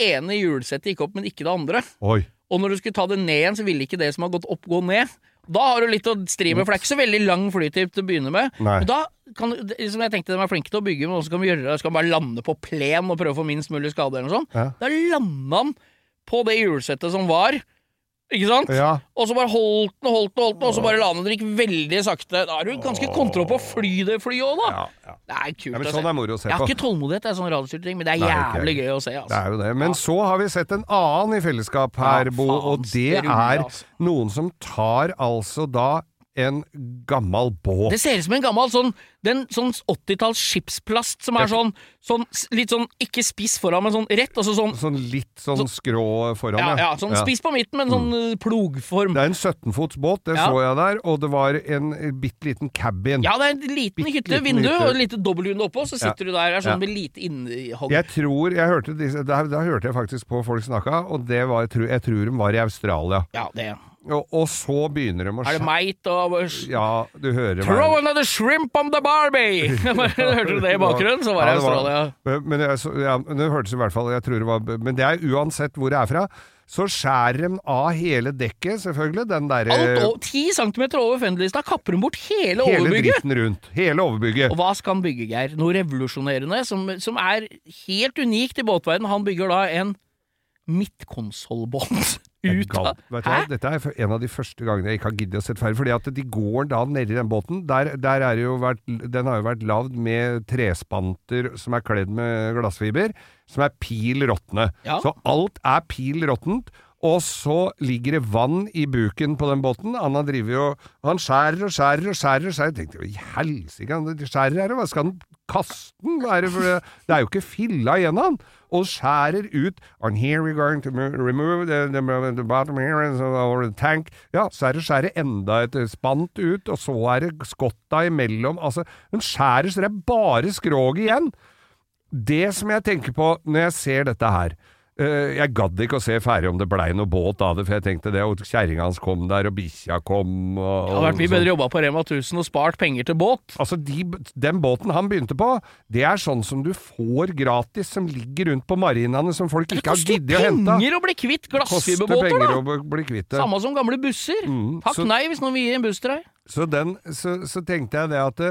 ene hjulsettet gikk opp, men ikke det andre. Oi. Og når du skulle ta det ned igjen, så ville ikke det som har gått opp, gå ned. Da har du litt å stri med, for det er ikke så veldig lang flytid til å begynne med. Nei. Men da kan du, det- som jeg tenkte de er flinke til å bygge, men også kan vi gjøre det, skal bare lande på plen og prøve å få minst mulig skade eller noe sånt. Ja. Da landa han på det hjulsettet som var, ikke sant? Ja. Og så bare holdt den og holdt den, holdt den, og så bare la den. drikke veldig sakte. Da er du ganske kontroll på å fly det flyet òg, da. Ja, ja. Det er kult men å sånn se. er moro å se Jeg har på. ikke tålmodighet til sånn radiostyrte ting, men det er Nei, jævlig gøy å se. Altså. Det Altså. er jo det. Men så har vi sett en annen i fellesskap her, Ja, Bo, faen, og det det ruller, er altså. noen som tar altså da en gammel båt. Det ser ut som en gammel sånn, sånn 80-talls skipsplast som er sånn, sånn litt sånn ikke spiss foran, men sånn rett. Altså sånn Sånn litt sånn skrå foran, ja, ja, sånn spiss på midten, men sånn mm. plogform. Det er en 17-fots båt, det Ja. så jeg der, og det var en eh, bitte liten cabin. Ja, det er en liten bitt hytte, vindu hytte. og et lite dobbelthunde oppå, så sitter du der er Ja. sånn med lite innhogg. Jeg tror, jeg hørte disse, da, da hørte jeg faktisk på folk snakka, og det var, jeg tror, jeg tror de var i Australia. Ja, det Og, og så begynner de å Er det meit og Ja, du hører Throw another shrimp on the Barbie! Hørte du det i bakgrunnen? Så var det Australia. Men, men, jeg, så, ja, det hørtes i hvert fall jeg tror det var, Men det er uansett hvor det er fra. Så skjærer de av hele dekket, selvfølgelig. Den derre Ti centimeter 10 cm over fenderlista kapper de bort hele, Hele overbygget. dritten rundt. Hele overbygget. Og hva skal han bygge, Geir? Noe revolusjonerende som, som er helt unikt i båtverden. Han bygger da en midtkonsollbåt ut av? Dette er en av de første gangene jeg ikke har giddet å sette ferdig. Fordi at de går da nedi den båten. Der, der er det jo vært, den har jo vært lagd med trespanter som er kledd med glassfiber, som er pil råtne. Ja. Så alt er pil råttent. Og så ligger det vann i buken på den båten. Han driver jo Han skjærer og skjærer og skjærer. og skjærer. Jeg tenkte jo helsike, han skjærer her, hva skal han kaste den? Er det, det er jo ikke filla igjen han. Og skjærer ut And here we're going to remove the, the, the bottom here and the tank. Ja, så er det skjæret enda et spant ut, og så er det skotta imellom. Altså, hun skjærer så det er bare skroget igjen. Det som jeg tenker på når jeg ser dette her eh, Jeg gadd ikke å se ferdig om det blei noe båt av det, for jeg tenkte det, og kjerringa hans kom der, og bikkja kom og, Det hadde vært mye bedre jobba på Rema 1000 og spart penger til båt. Altså, de, den båten han begynte på, det er sånn som du får gratis, som ligger rundt på marinaene, som folk ikke har giddet å hente. Det koster penger å bli kvitt glassfiberbåter, da! å bli- bli kvitt det. Samme som gamle busser. Mm, Takk så- nei hvis noen vil gi en buss til deg. Så, den, så, så tenkte jeg det at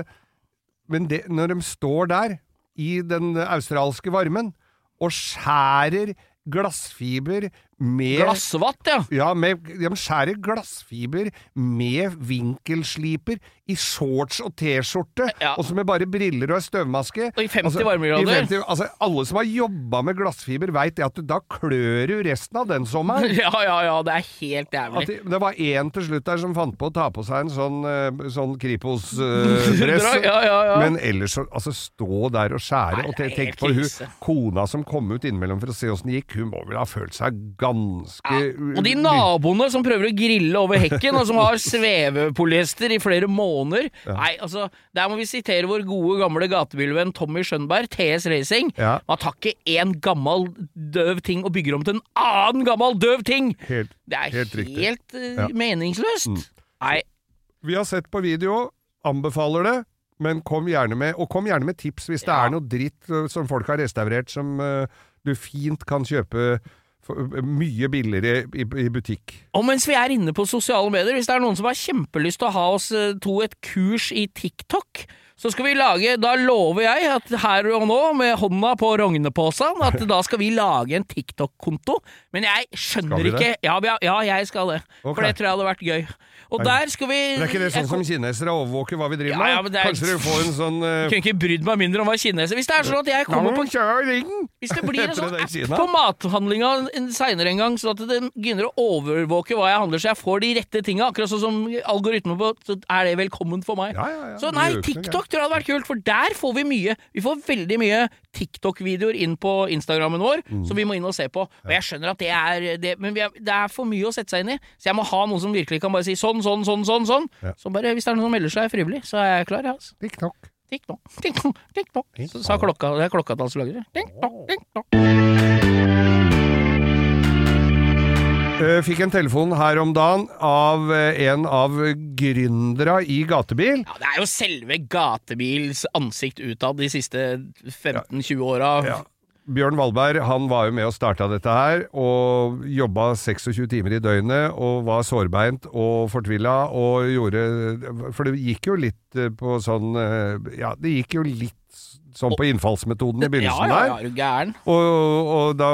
Men det, når de står der, i den australske varmen, og skjærer glassfiber med Glassvatt, ja. Ja, med, de skjærer glassfiber med vinkelsliper i shorts og T-skjorte, Ja. og så med bare briller og ei støvmaske. Og i 50 Altså, varmegrader. i 50 altså, alle som har jobba med glassfiber, veit at du, da klør du resten av den sommeren. Ja, ja, ja, det er helt jævlig. det, det var én til slutt der som fant på å ta på seg en sånn, eh, sånn Kripos-dress. Ja, ja, ja. Men ellers så altså, stå der og skjære. Nei, og tenk på hun kona som kom ut innimellom for å se åssen det gikk. Hun må vel ha følt seg ganske Og de naboene som prøver å grille over hekken, og som har svevepolyester i flere måneder. Nei, altså, der må vi sitere vår gode, gamle gatebilvenn Tommy Skjønberg, TS Racing. Ja. Man tar ikke én gammel døv ting og bygger om til en annen gammel døv ting! Helt, Det er helt helt, uh, Ja. Mm. meningsløst. Nei, Vi har sett på video, anbefaler det, men kom gjerne med, og kom gjerne med tips hvis det er noe dritt eh, som folk har restaurert som uh, du fint kan kjøpe for, eh, mye billigere i, i butikk. Og mens vi er inne på sosiale medier, hvis det er noen som har kjempelyst til å ha oss eh, to et kurs i TikTok, Så skal vi lage Da lover jeg at her og nå, med hånda på rognepåsen, at da skal vi lage en TikTok-konto. Men jeg skjønner ikke ja, ja, ja, jeg skal det. Okay. For det tror jeg hadde vært gøy. Og der skal vi Det er ikke det sånn som kinesere overvåker hva vi driver med? ja, men det er- Kanskje du får en sånn uh, kunne ikke brydd meg mindre om hva kineser Hvis det er sånn at jeg kommer på! Hvis det blir en sånn app på mathandlinga seinere en gang, sånn at det begynner å overvåke hva jeg handler, så jeg får de rette tinga, akkurat sånn som algoritmen på, så er det velkommen for meg. Ja, ja, ja. Så nei, TikTok tror jeg hadde vært kult, for der får vi mye. Vi får veldig mye TikTok-videoer inn på Instagrammen vår, Mm. som vi må inn og se på. Og jeg skjønner at det er det, Men vi er, det er for mye å sette seg inn i, så jeg må ha noen som virkelig kan bare si sånn, sånn, sånn, sånn. sånn. Ja. Så bare, hvis det er noen som melder seg frivillig, så er jeg klar, jeg, altså. TikTok. TikTok, TikTok, TikTok. Så sa klokka, det er klokkatallslaget. TikTok, TikTok. nok. Fikk en telefon her om dagen av eh, en av gründera i gatebil. Ja, det er jo selve gatebils ansikt utad de siste 15-20 åra. Ja. Bjørn Valberg han var jo med og starta dette her, og jobba 26 timer i døgnet, og var sårbeint og fortvila, og gjorde For det gikk jo litt eh, på sånn eh, Ja, det gikk jo litt sånn på innfallsmetoden i Ja, begynnelsen ja, der. ja, er du gæren? Og, og da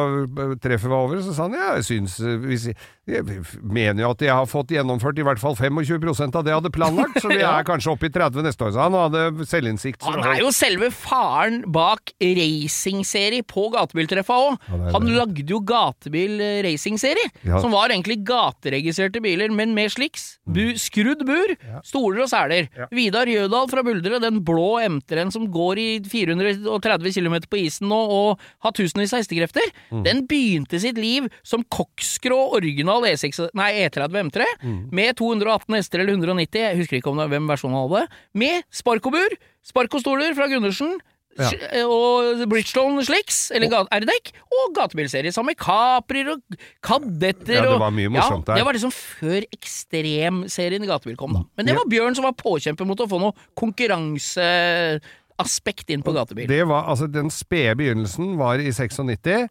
treffet var over, så sa han ja, jeg syns hvis, Jeg mener jo at jeg har fått gjennomført i hvert fall 25% av det jeg hadde planlagt, så vi er kanskje oppe i 30 neste år, sa han, hadde selvinnsikt. Han er jo selve faren bak racingserie på gatebiltreffa òg. Han lagde jo gatebil-racingserie, Ja. som var egentlig gateregistrerte biler, men med sliks. Bu, skrudd bur, stoler og seler. Ja. Vidar Jødal fra Buldre, den blå MT-en som går i 430 km på isen nå og har tusenvis av hestekrefter, Mm. den begynte sitt liv som koksgrå original E6, nei, E30 M3 Mm. med 218 hester eller 190, jeg husker ikke om det, hvem versjonen hadde, med sparkobur, sparkostoler fra Gundersen, Ja. og Bridgestone slicks, eller ga- R-dekk, og gatebilserie sammen med Caprier og Kadetter. Ja, det var mye morsomt ja. Det var liksom før ekstremserien i gatebil kom, da. Men det var Bjørn som var påkjemper mot å få noe konkurranseaspekt inn på gatebil. Det var, altså Den spede begynnelsen var i 96.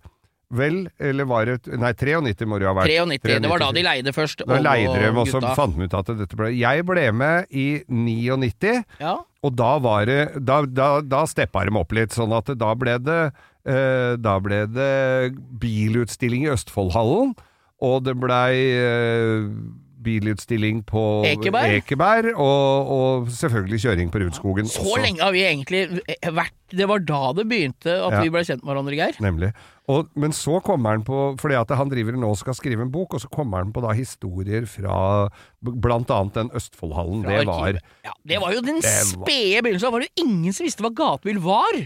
Vel, eller var det Nei, 93 må det jo ha vært. 93, det var da de leide først. Da leide de, og så fant de ut at dette ble Jeg ble med i 99. Ja. Og da var det Da, da, da steppa de opp litt, sånn at da ble det eh, Da ble det bilutstilling i Østfoldhallen, og det blei eh, bilutstilling på Ekeberg. Ekeberg, og, og selvfølgelig kjøring på Rudskogen. Så også. lenge har vi egentlig vært Det var da det begynte at Ja. vi ble kjent med hverandre, Geir. Nemlig. Og, men så kommer han på Fordi at han driver nå og skal skrive en bok, og så kommer han på da historier fra bl.a. den Østfoldhallen. Fra Det var ja, Det var jo den spede begynnelsen. Da var jo ingen som visste hva gatebil var!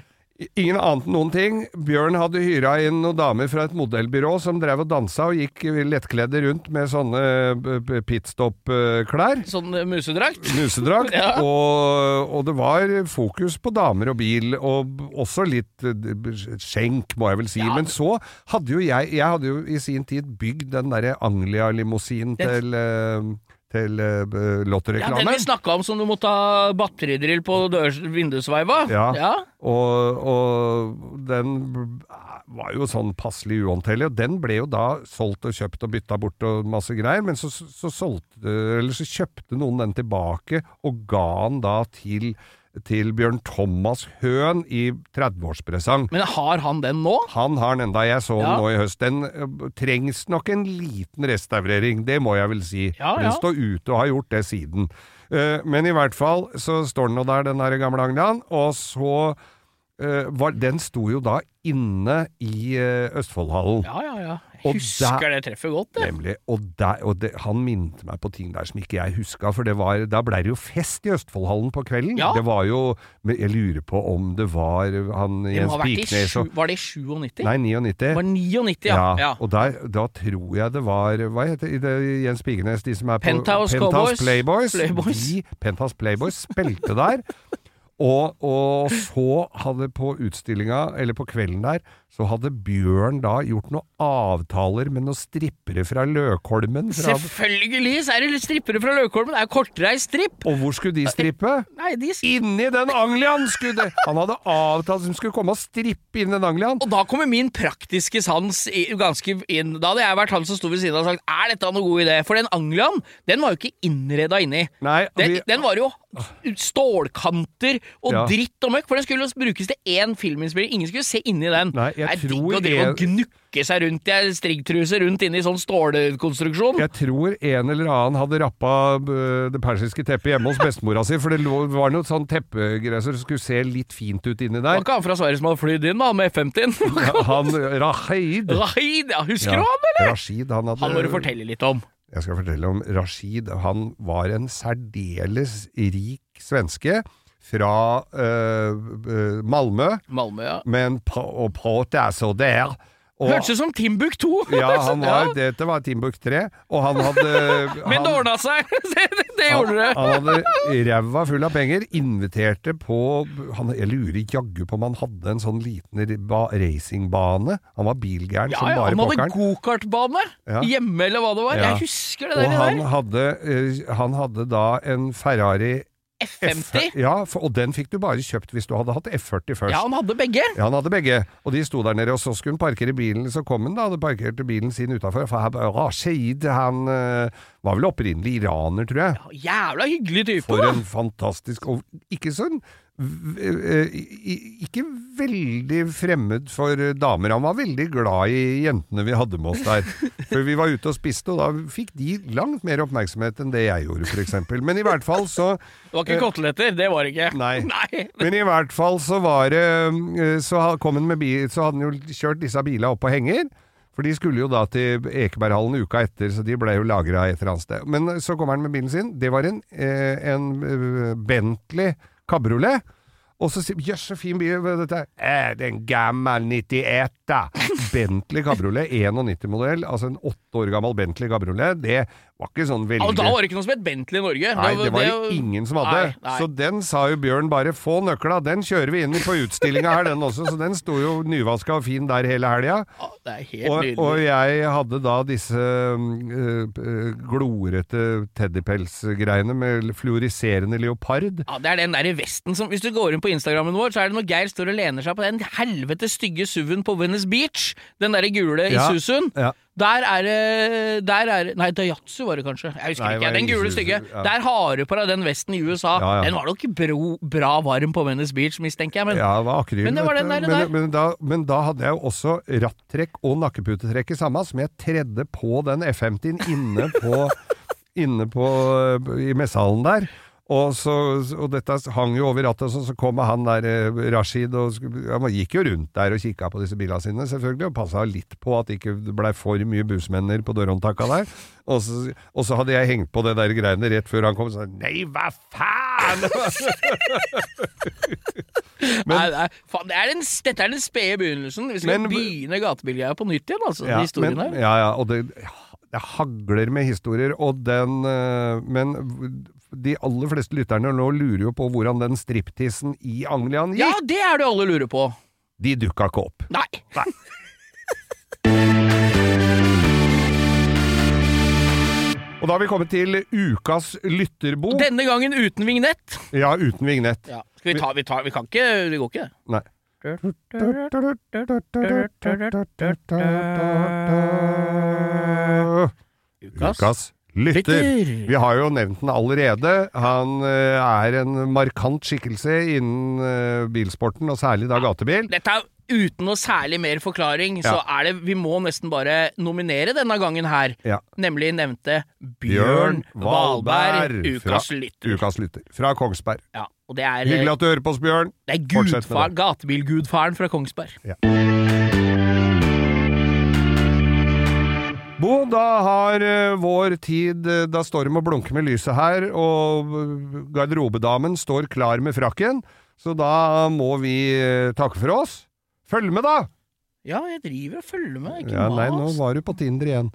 Ingen annet enn noen ting. Bjørn hadde hyra inn noen damer fra et modellbyrå som drev og dansa og gikk lettkledde rundt med sånne b- pitstop-klær. Sånn eh, musedrakt. Musedrakt. Ja. og, og det var fokus på damer og bil, og også litt eh, skjenk, må jeg vel si. Ja. Men så hadde jo jeg Jeg hadde jo i sin tid bygd den derre Anglia-limousinen Den- til uh, til uh, Ja, den vi snakka om som du måtte ha batteridrill på vindusveiva. Ja. ja. Og, og den var jo sånn passelig uhåndterlig, og den ble jo da solgt og kjøpt og bytta bort og masse greier, men så, så, solgte, eller så kjøpte noen den tilbake og ga den da til, til Bjørn Thomas Høen i 30-årspresang. Men har han den nå? Han har den enda, jeg så den Ja. nå i høst. Den trengs nok en liten restaurering, det må jeg vel si. Ja, Den står ute og har gjort det siden. Eh, men i hvert fall så står den nå der, den der gamle Agnan, og så eh, var, Den sto jo da inne i eh, Østfoldhallen. Ja, ja, ja. Jeg husker det treffet godt, det. Nemlig. Og, der, og det, han minte meg på ting der som ikke jeg huska, for det var, da blei det jo fest i Østfoldhallen på kvelden. Ja. Det var jo Jeg lurer på om det var han Jens ha Piknes og Var det i 97? Nei, 99. Det var 99, ja. ja. Og der, da tror jeg det var Hva heter det, Jens Pigenes, de som er på Penthouse Cowboys. Playboys. Playboys. De, Penthouse Playboys spilte der. Og, og så hadde på utstillinga, eller på kvelden der, så hadde Bjørn da gjort noen avtaler med noen strippere fra Løkholmen. Fra, Selvfølgelig så er det strippere fra Løkholmen. Det er jo kortreist stripp. og hvor skulle de strippe? Nei, de Inni den Anglian skulle! Han hadde avtalt som skulle komme og strippe inn den Anglian. Og da kommer min praktiske sans ganske inn. Da hadde jeg vært han som sto ved siden av og sagt er dette noe god idé? For den Anglian, den var jo ikke innreda inni. Nei, Den, vi- den var jo stålkanter og Ja. dritt og møkk, for den skulle brukes til én filminnspilling. Ingen skulle se inni den. Nei, jeg det er digg tror å drive og en- gnukke seg rundt i striggtruse rundt inni sånn stålkonstruksjon. Jeg tror en eller annen hadde rappa øh, det persiske teppet hjemme hos bestemora si, for det var noe sånn teppegreier som skulle se litt fint ut inni der. var ikke han fra Sverige som hadde flydd inn da, med F-50-en? Han Rahid. Rahid, ja, husker Ja, du han, eller? Rashid, han hadde Han må du fortelle litt om. Jeg skal fortelle om Rashid. Han var en særdeles rik svenske fra uh, Malmö, Malmö, ja. men på, og pratet så der. Og, Hørtes ut som Timbuk 2. ja, han var, dette var Timbuk 3, og han hadde Men det ordna seg! det, gjorde det. Han, han hadde ræva full av penger, inviterte på han, Jeg lurer jaggu på om han hadde en sånn liten ba- racingbane. Han var bilgæren Ja, som ja, bare han hadde gokartbane Ja. hjemme, eller hva det var. Ja. Jeg husker det Og der. han der. hadde, eh, han hadde da en Ferrari F, F50. ja, for, og den fikk du bare kjøpt hvis du hadde hatt F40 først. Ja, han hadde begge. Ja, han hadde begge, og de sto der nede, og så skulle han parkere bilen. Så kom han da, hadde parkert bilen sin utafor. For Rashid, han eh, var vel opprinnelig iraner, tror jeg. Jævla hyggelig type. For da. en fantastisk Og ikke sånn Ikke veldig fremmed for damer. Han var veldig glad i jentene vi hadde med oss der. For vi var ute og spiste, og da fikk de langt mer oppmerksomhet enn det jeg gjorde, f.eks. Men i hvert fall så Det var ikke koteletter, det var det ikke. Nei. Nei. Men i hvert fall så var det eh, Så kom han med bil, så hadde han jo kjørt disse bilene opp på henger. For de skulle jo da til Ekeberghallen uka etter, så de ble jo lagra et eller annet sted. Men så kommer han med bilen sin. Det var en, eh, en eh, Bentley kabriolet. Og så sier Jøss, så fin bil dette. er?» Eh, er en gammel 91, da. Bentley kabriolet, 91-modell. Altså en åtte år gammel Bentley kabriolet. Det var ikke sånn veldig da var det ikke noe som het Bentley i Norge. Nei, det var det ingen som hadde. Nei, nei. Så den sa jo Bjørn bare 'få nøkla', den kjører vi inn på utstillinga her, den også. Så den sto jo nyvaska og fin der hele helga. Ja, det helt Og, og jeg hadde da disse øh, øh, glorete teddypelsgreiene med fluoriserende leopard. Ja, Det er den der i vesten som Hvis du går inn på Instagrammen vår, så er det når Geir står og lener seg på den helvete stygge SUV-en på Venice Beach. Den derre gule Ja, Isuzu-en. ja. Der er det Der er Nei, Dayatsu var det kanskje. Jeg husker Nei, ikke. Den gule stygge. ja. Der har du på deg den vesten i USA. Ja, ja. Den var nok bro, bra varm på Venice Beach, mistenker jeg. Men Ja, det var akryl. Men det var den der- men, der. men, da, men da hadde jeg jo også rattrekk og nakkeputetrekk i samme, som jeg tredde på den F50-en inne på, inne på i messehallen der. Og, så, og dette hang jo over rattet, så, så kom han der eh, Rashid og Han gikk jo rundt der og kikka på disse bilene sine, selvfølgelig, og passa litt på at det ikke blei for mye busmenner på dørhåndtaka der. Og så, og så hadde jeg hengt på det der greiene rett før han kom, og sa nei, hva faen! nei, nei, faen, det er den, dette er den spede begynnelsen. Vi skal Men- begynne gatebilgreia på nytt igjen, altså. Ja, historien men, her. ja, ja, og det, det hagler med historier, og den eh, Men de aller fleste lytterne nå lurer jo på hvordan den striptissen i Anglian gikk. Ja, det er det alle lurer på. De dukka ikke opp. Nei. Nei. Og da har vi kommet til ukas lytterbok. Denne gangen uten vignett. Ja, uten vignett. Ja. Skal vi ta Vi, tar, vi kan ikke Det går ikke. Nei. Ukas lytter. Lytter. Vi har jo nevnt den allerede. Han eh, er en markant skikkelse innen eh, bilsporten, og særlig da gatebil. Dette er uten noe særlig mer forklaring, så er det Vi må nesten bare nominere denne gangen her. Ja. Nemlig nevnte Bjørn Valberg, ukas lytter. Ukas lytter. Fra Kongsberg. Ja, og det er, Hyggelig at du hører på oss, Bjørn. det er gudfar, gatebilgudfaren fra Kongsberg. Bo, da har eh, vår tid eh, Da står de med å blunke med lyset her, og eh, garderobedamen står klar med frakken. Så da må vi takke for oss. Følg med, da! Ja, jeg driver og følger med. Ikke Ja, nei, nå var du på Tinder igjen.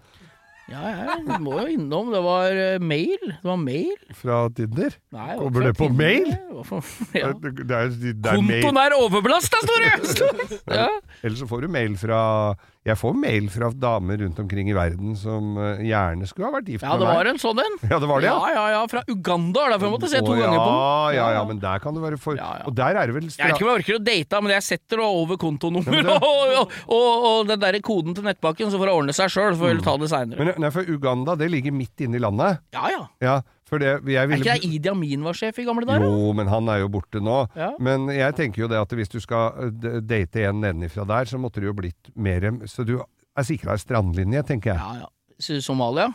Ja, jeg må jo innom. Det var mail. Det var mail. Fra Tinder? Nei, Kommer det på Tinder. mail? Hvorfor- Ja. Det, er, det er mail. Kontoen er overbelasta, står det! ja. Eller så får du mail fra Jeg får mail fra damer rundt omkring i verden som eh, gjerne skulle ha vært gift ja, med det var en sånn en. Ja, det var det, ja. ja. Ja, ja, Fra Uganda, er derfor jeg måtte se to Å, ganger på den. Ja, ja, ja, men der kan det være for Ja, ja. Og der er det vel Jeg vet ikke om jeg orker å date, men jeg setter det over kontonummer Ja, det- og, og, og, og den der koden til nettbanken, så får jeg ordne seg sjøl. Får Mm. ta det seinere. Men nei, for Uganda, det ligger midt inne i landet. Ja ja. Ja, det jeg Er ikke det Idi Amin var sjef i gamle dager? Jo, men han er jo borte nå. Ja. Men jeg tenker jo det at hvis du skal eh, date en nedenifra der, så måtte det jo blitt mer Så du er sikra ei strandlinje, tenker jeg. Ja ja. Somalia?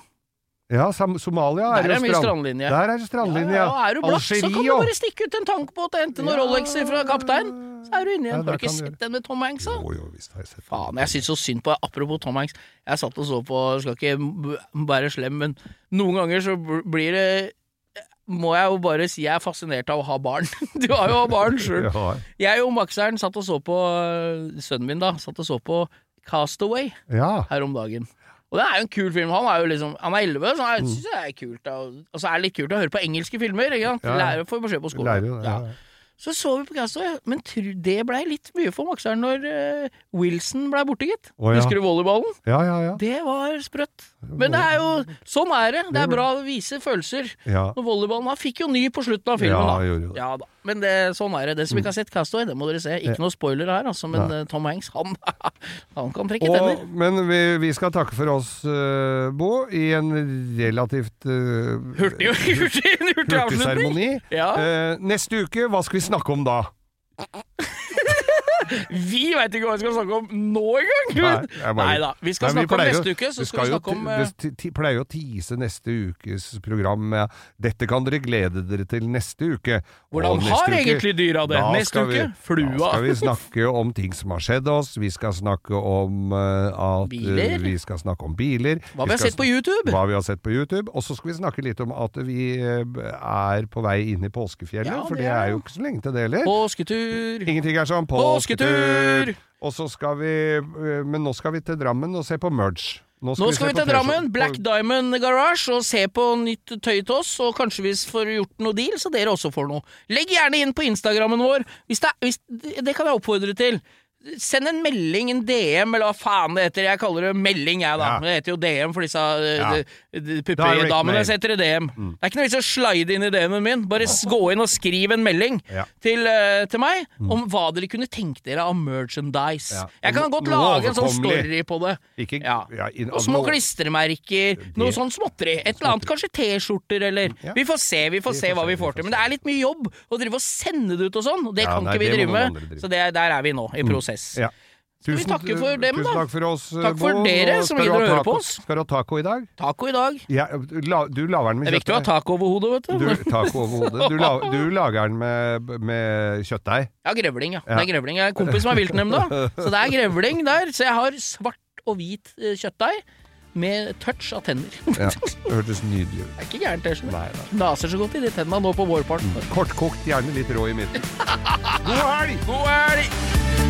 Ja, Somalia er Der er jo strand... strandlinje. Der er strandlinje. Ja, ja, er du blakk, så kan du bare stikke ut en tankbåt og hente noen Ja. Rolexer fra kaptein. Så er du inne igjen. Ja, har du ikke sett den med Tom Hanks, da? Jo, jo, visst har jeg sett Faen, jeg syns så synd på Apropos Tom Hanks. Jeg satt og så på Skal ikke være slem, men noen ganger så blir det må jeg jo bare si jeg er fascinert av å ha barn. Du har jo barn sjøl. Jeg og Maxeren satt og så på øh, Sønnen min, da. Satt og så på Castaway ja. her om dagen. Og det er jo en kul film. Han er jo liksom Han er elleve, så Mm. jeg syns det er kult. Da. Og så er det litt kult å høre på engelske filmer. Ikke sant? Ja. Lære får beskjed på skolen. Lærer. Ja. Ja. Så så vi på Castaway, men det blei litt mye for Maxeren når øh, Wilson blei borte, gitt. Oh, ja. Husker du volleyballen? Ja, ja, ja. Det var sprøtt. Men det er jo Sånn er det. Det er bra å vise følelser. ja. Og volleyballen Han fikk jo ny på slutten av filmen, da. Ja, jo. Ja da. Men det, sånn er det. Det som ikke har sett Castaway, det må dere se. Ikke noe spoiler her, altså, men Nei. eh, Tom Hanks, han, han kan trekke Og, tenner. men vi, vi skal takke for oss, uh, Bo, i en relativt uh, Hurtig, hurtig, hurtig hurtig avslutning. seremoni. Ja. Eh, neste uke, hva skal vi snakke om da? Vi veit ikke hva vi skal snakke om nå engang! Nei, Nei da. Vi skal Nei, snakke om pleier neste uke, så skal vi snakke om eh, Det ti- pleier jo å tease neste ukes program med 'Dette kan dere glede dere til neste uke'. Hvordan neste har uke- egentlig dyra det? Neste vi- uke, flua. Da skal vi snakke om ting som har skjedd oss. Vi skal snakke om eh, at eh, Biler. Vi skal snakke om biler. Hva vi har sett på YouTube. Hva vi har sett på YouTube. Og så skal vi snakke litt om at vi eh, er på vei inn i påskefjellet, Ja, for det er jo ikke så lenge til det heller. Påsketur. Ingenting er sånn Påsketur! Og så skal vi eh, Men nå skal vi til Drammen og se på Merge. Nå skal vi vi til Drammen, Black Diamond Garage, og se på nytt tøy til oss. Og kanskje vi får gjort noe deal, så dere også får noe. Legg gjerne inn på Instagrammen vår. Hvis det, hvis, det kan jeg oppfordre til. Send en melding, en DM, eller hva faen det heter. Jeg kaller det melding, jeg, da. Ja. Det heter jo DM for disse Ja. ja. Puppedamene. Så heter det DM. Det er ikke noe vits å slide inn i DM-en min. Bare gå inn og skriv en melding Ja. til, eh, til meg om hva dere kunne tenkt dere av merchandise. Ja. Jeg kan godt noe lage en sånn story på det. Ikke, Ja. inn- Og små klistremerker, noe sånn småtteri. Et eller annet, kanskje T-skjorter eller Ja. Vi får se, vi får se hva vi får til. Men det er litt mye jobb å drive og sende det ut og sånn, og det kan nei, ikke vi drive med. Så det, der er vi nå, i prosess. Ja. Skal vi takke for dem, tusen takk for oss, Takk for Bo. dere som gidder å høre på oss. Skal du ha taco i dag? Taco i dag. Ja, la, du lager den med Det er viktig å ha taco over hodet, vet Du, du. taco over hodet. Du, la, du lager den med, med kjøttdeig. Ja, grevling, ja. Ja. Det er grevling. Jeg er kompis som er viltnemnda, så det er grevling der. Så jeg har svart og hvit eh, kjøttdeig med touch av tenner. Ja, det hørtes nydelig ut. Det er ikke gærent, det. Naser så godt i de tennene nå på vårparten. Kortkokt, gjerne litt rå i midten. God helg! God helg!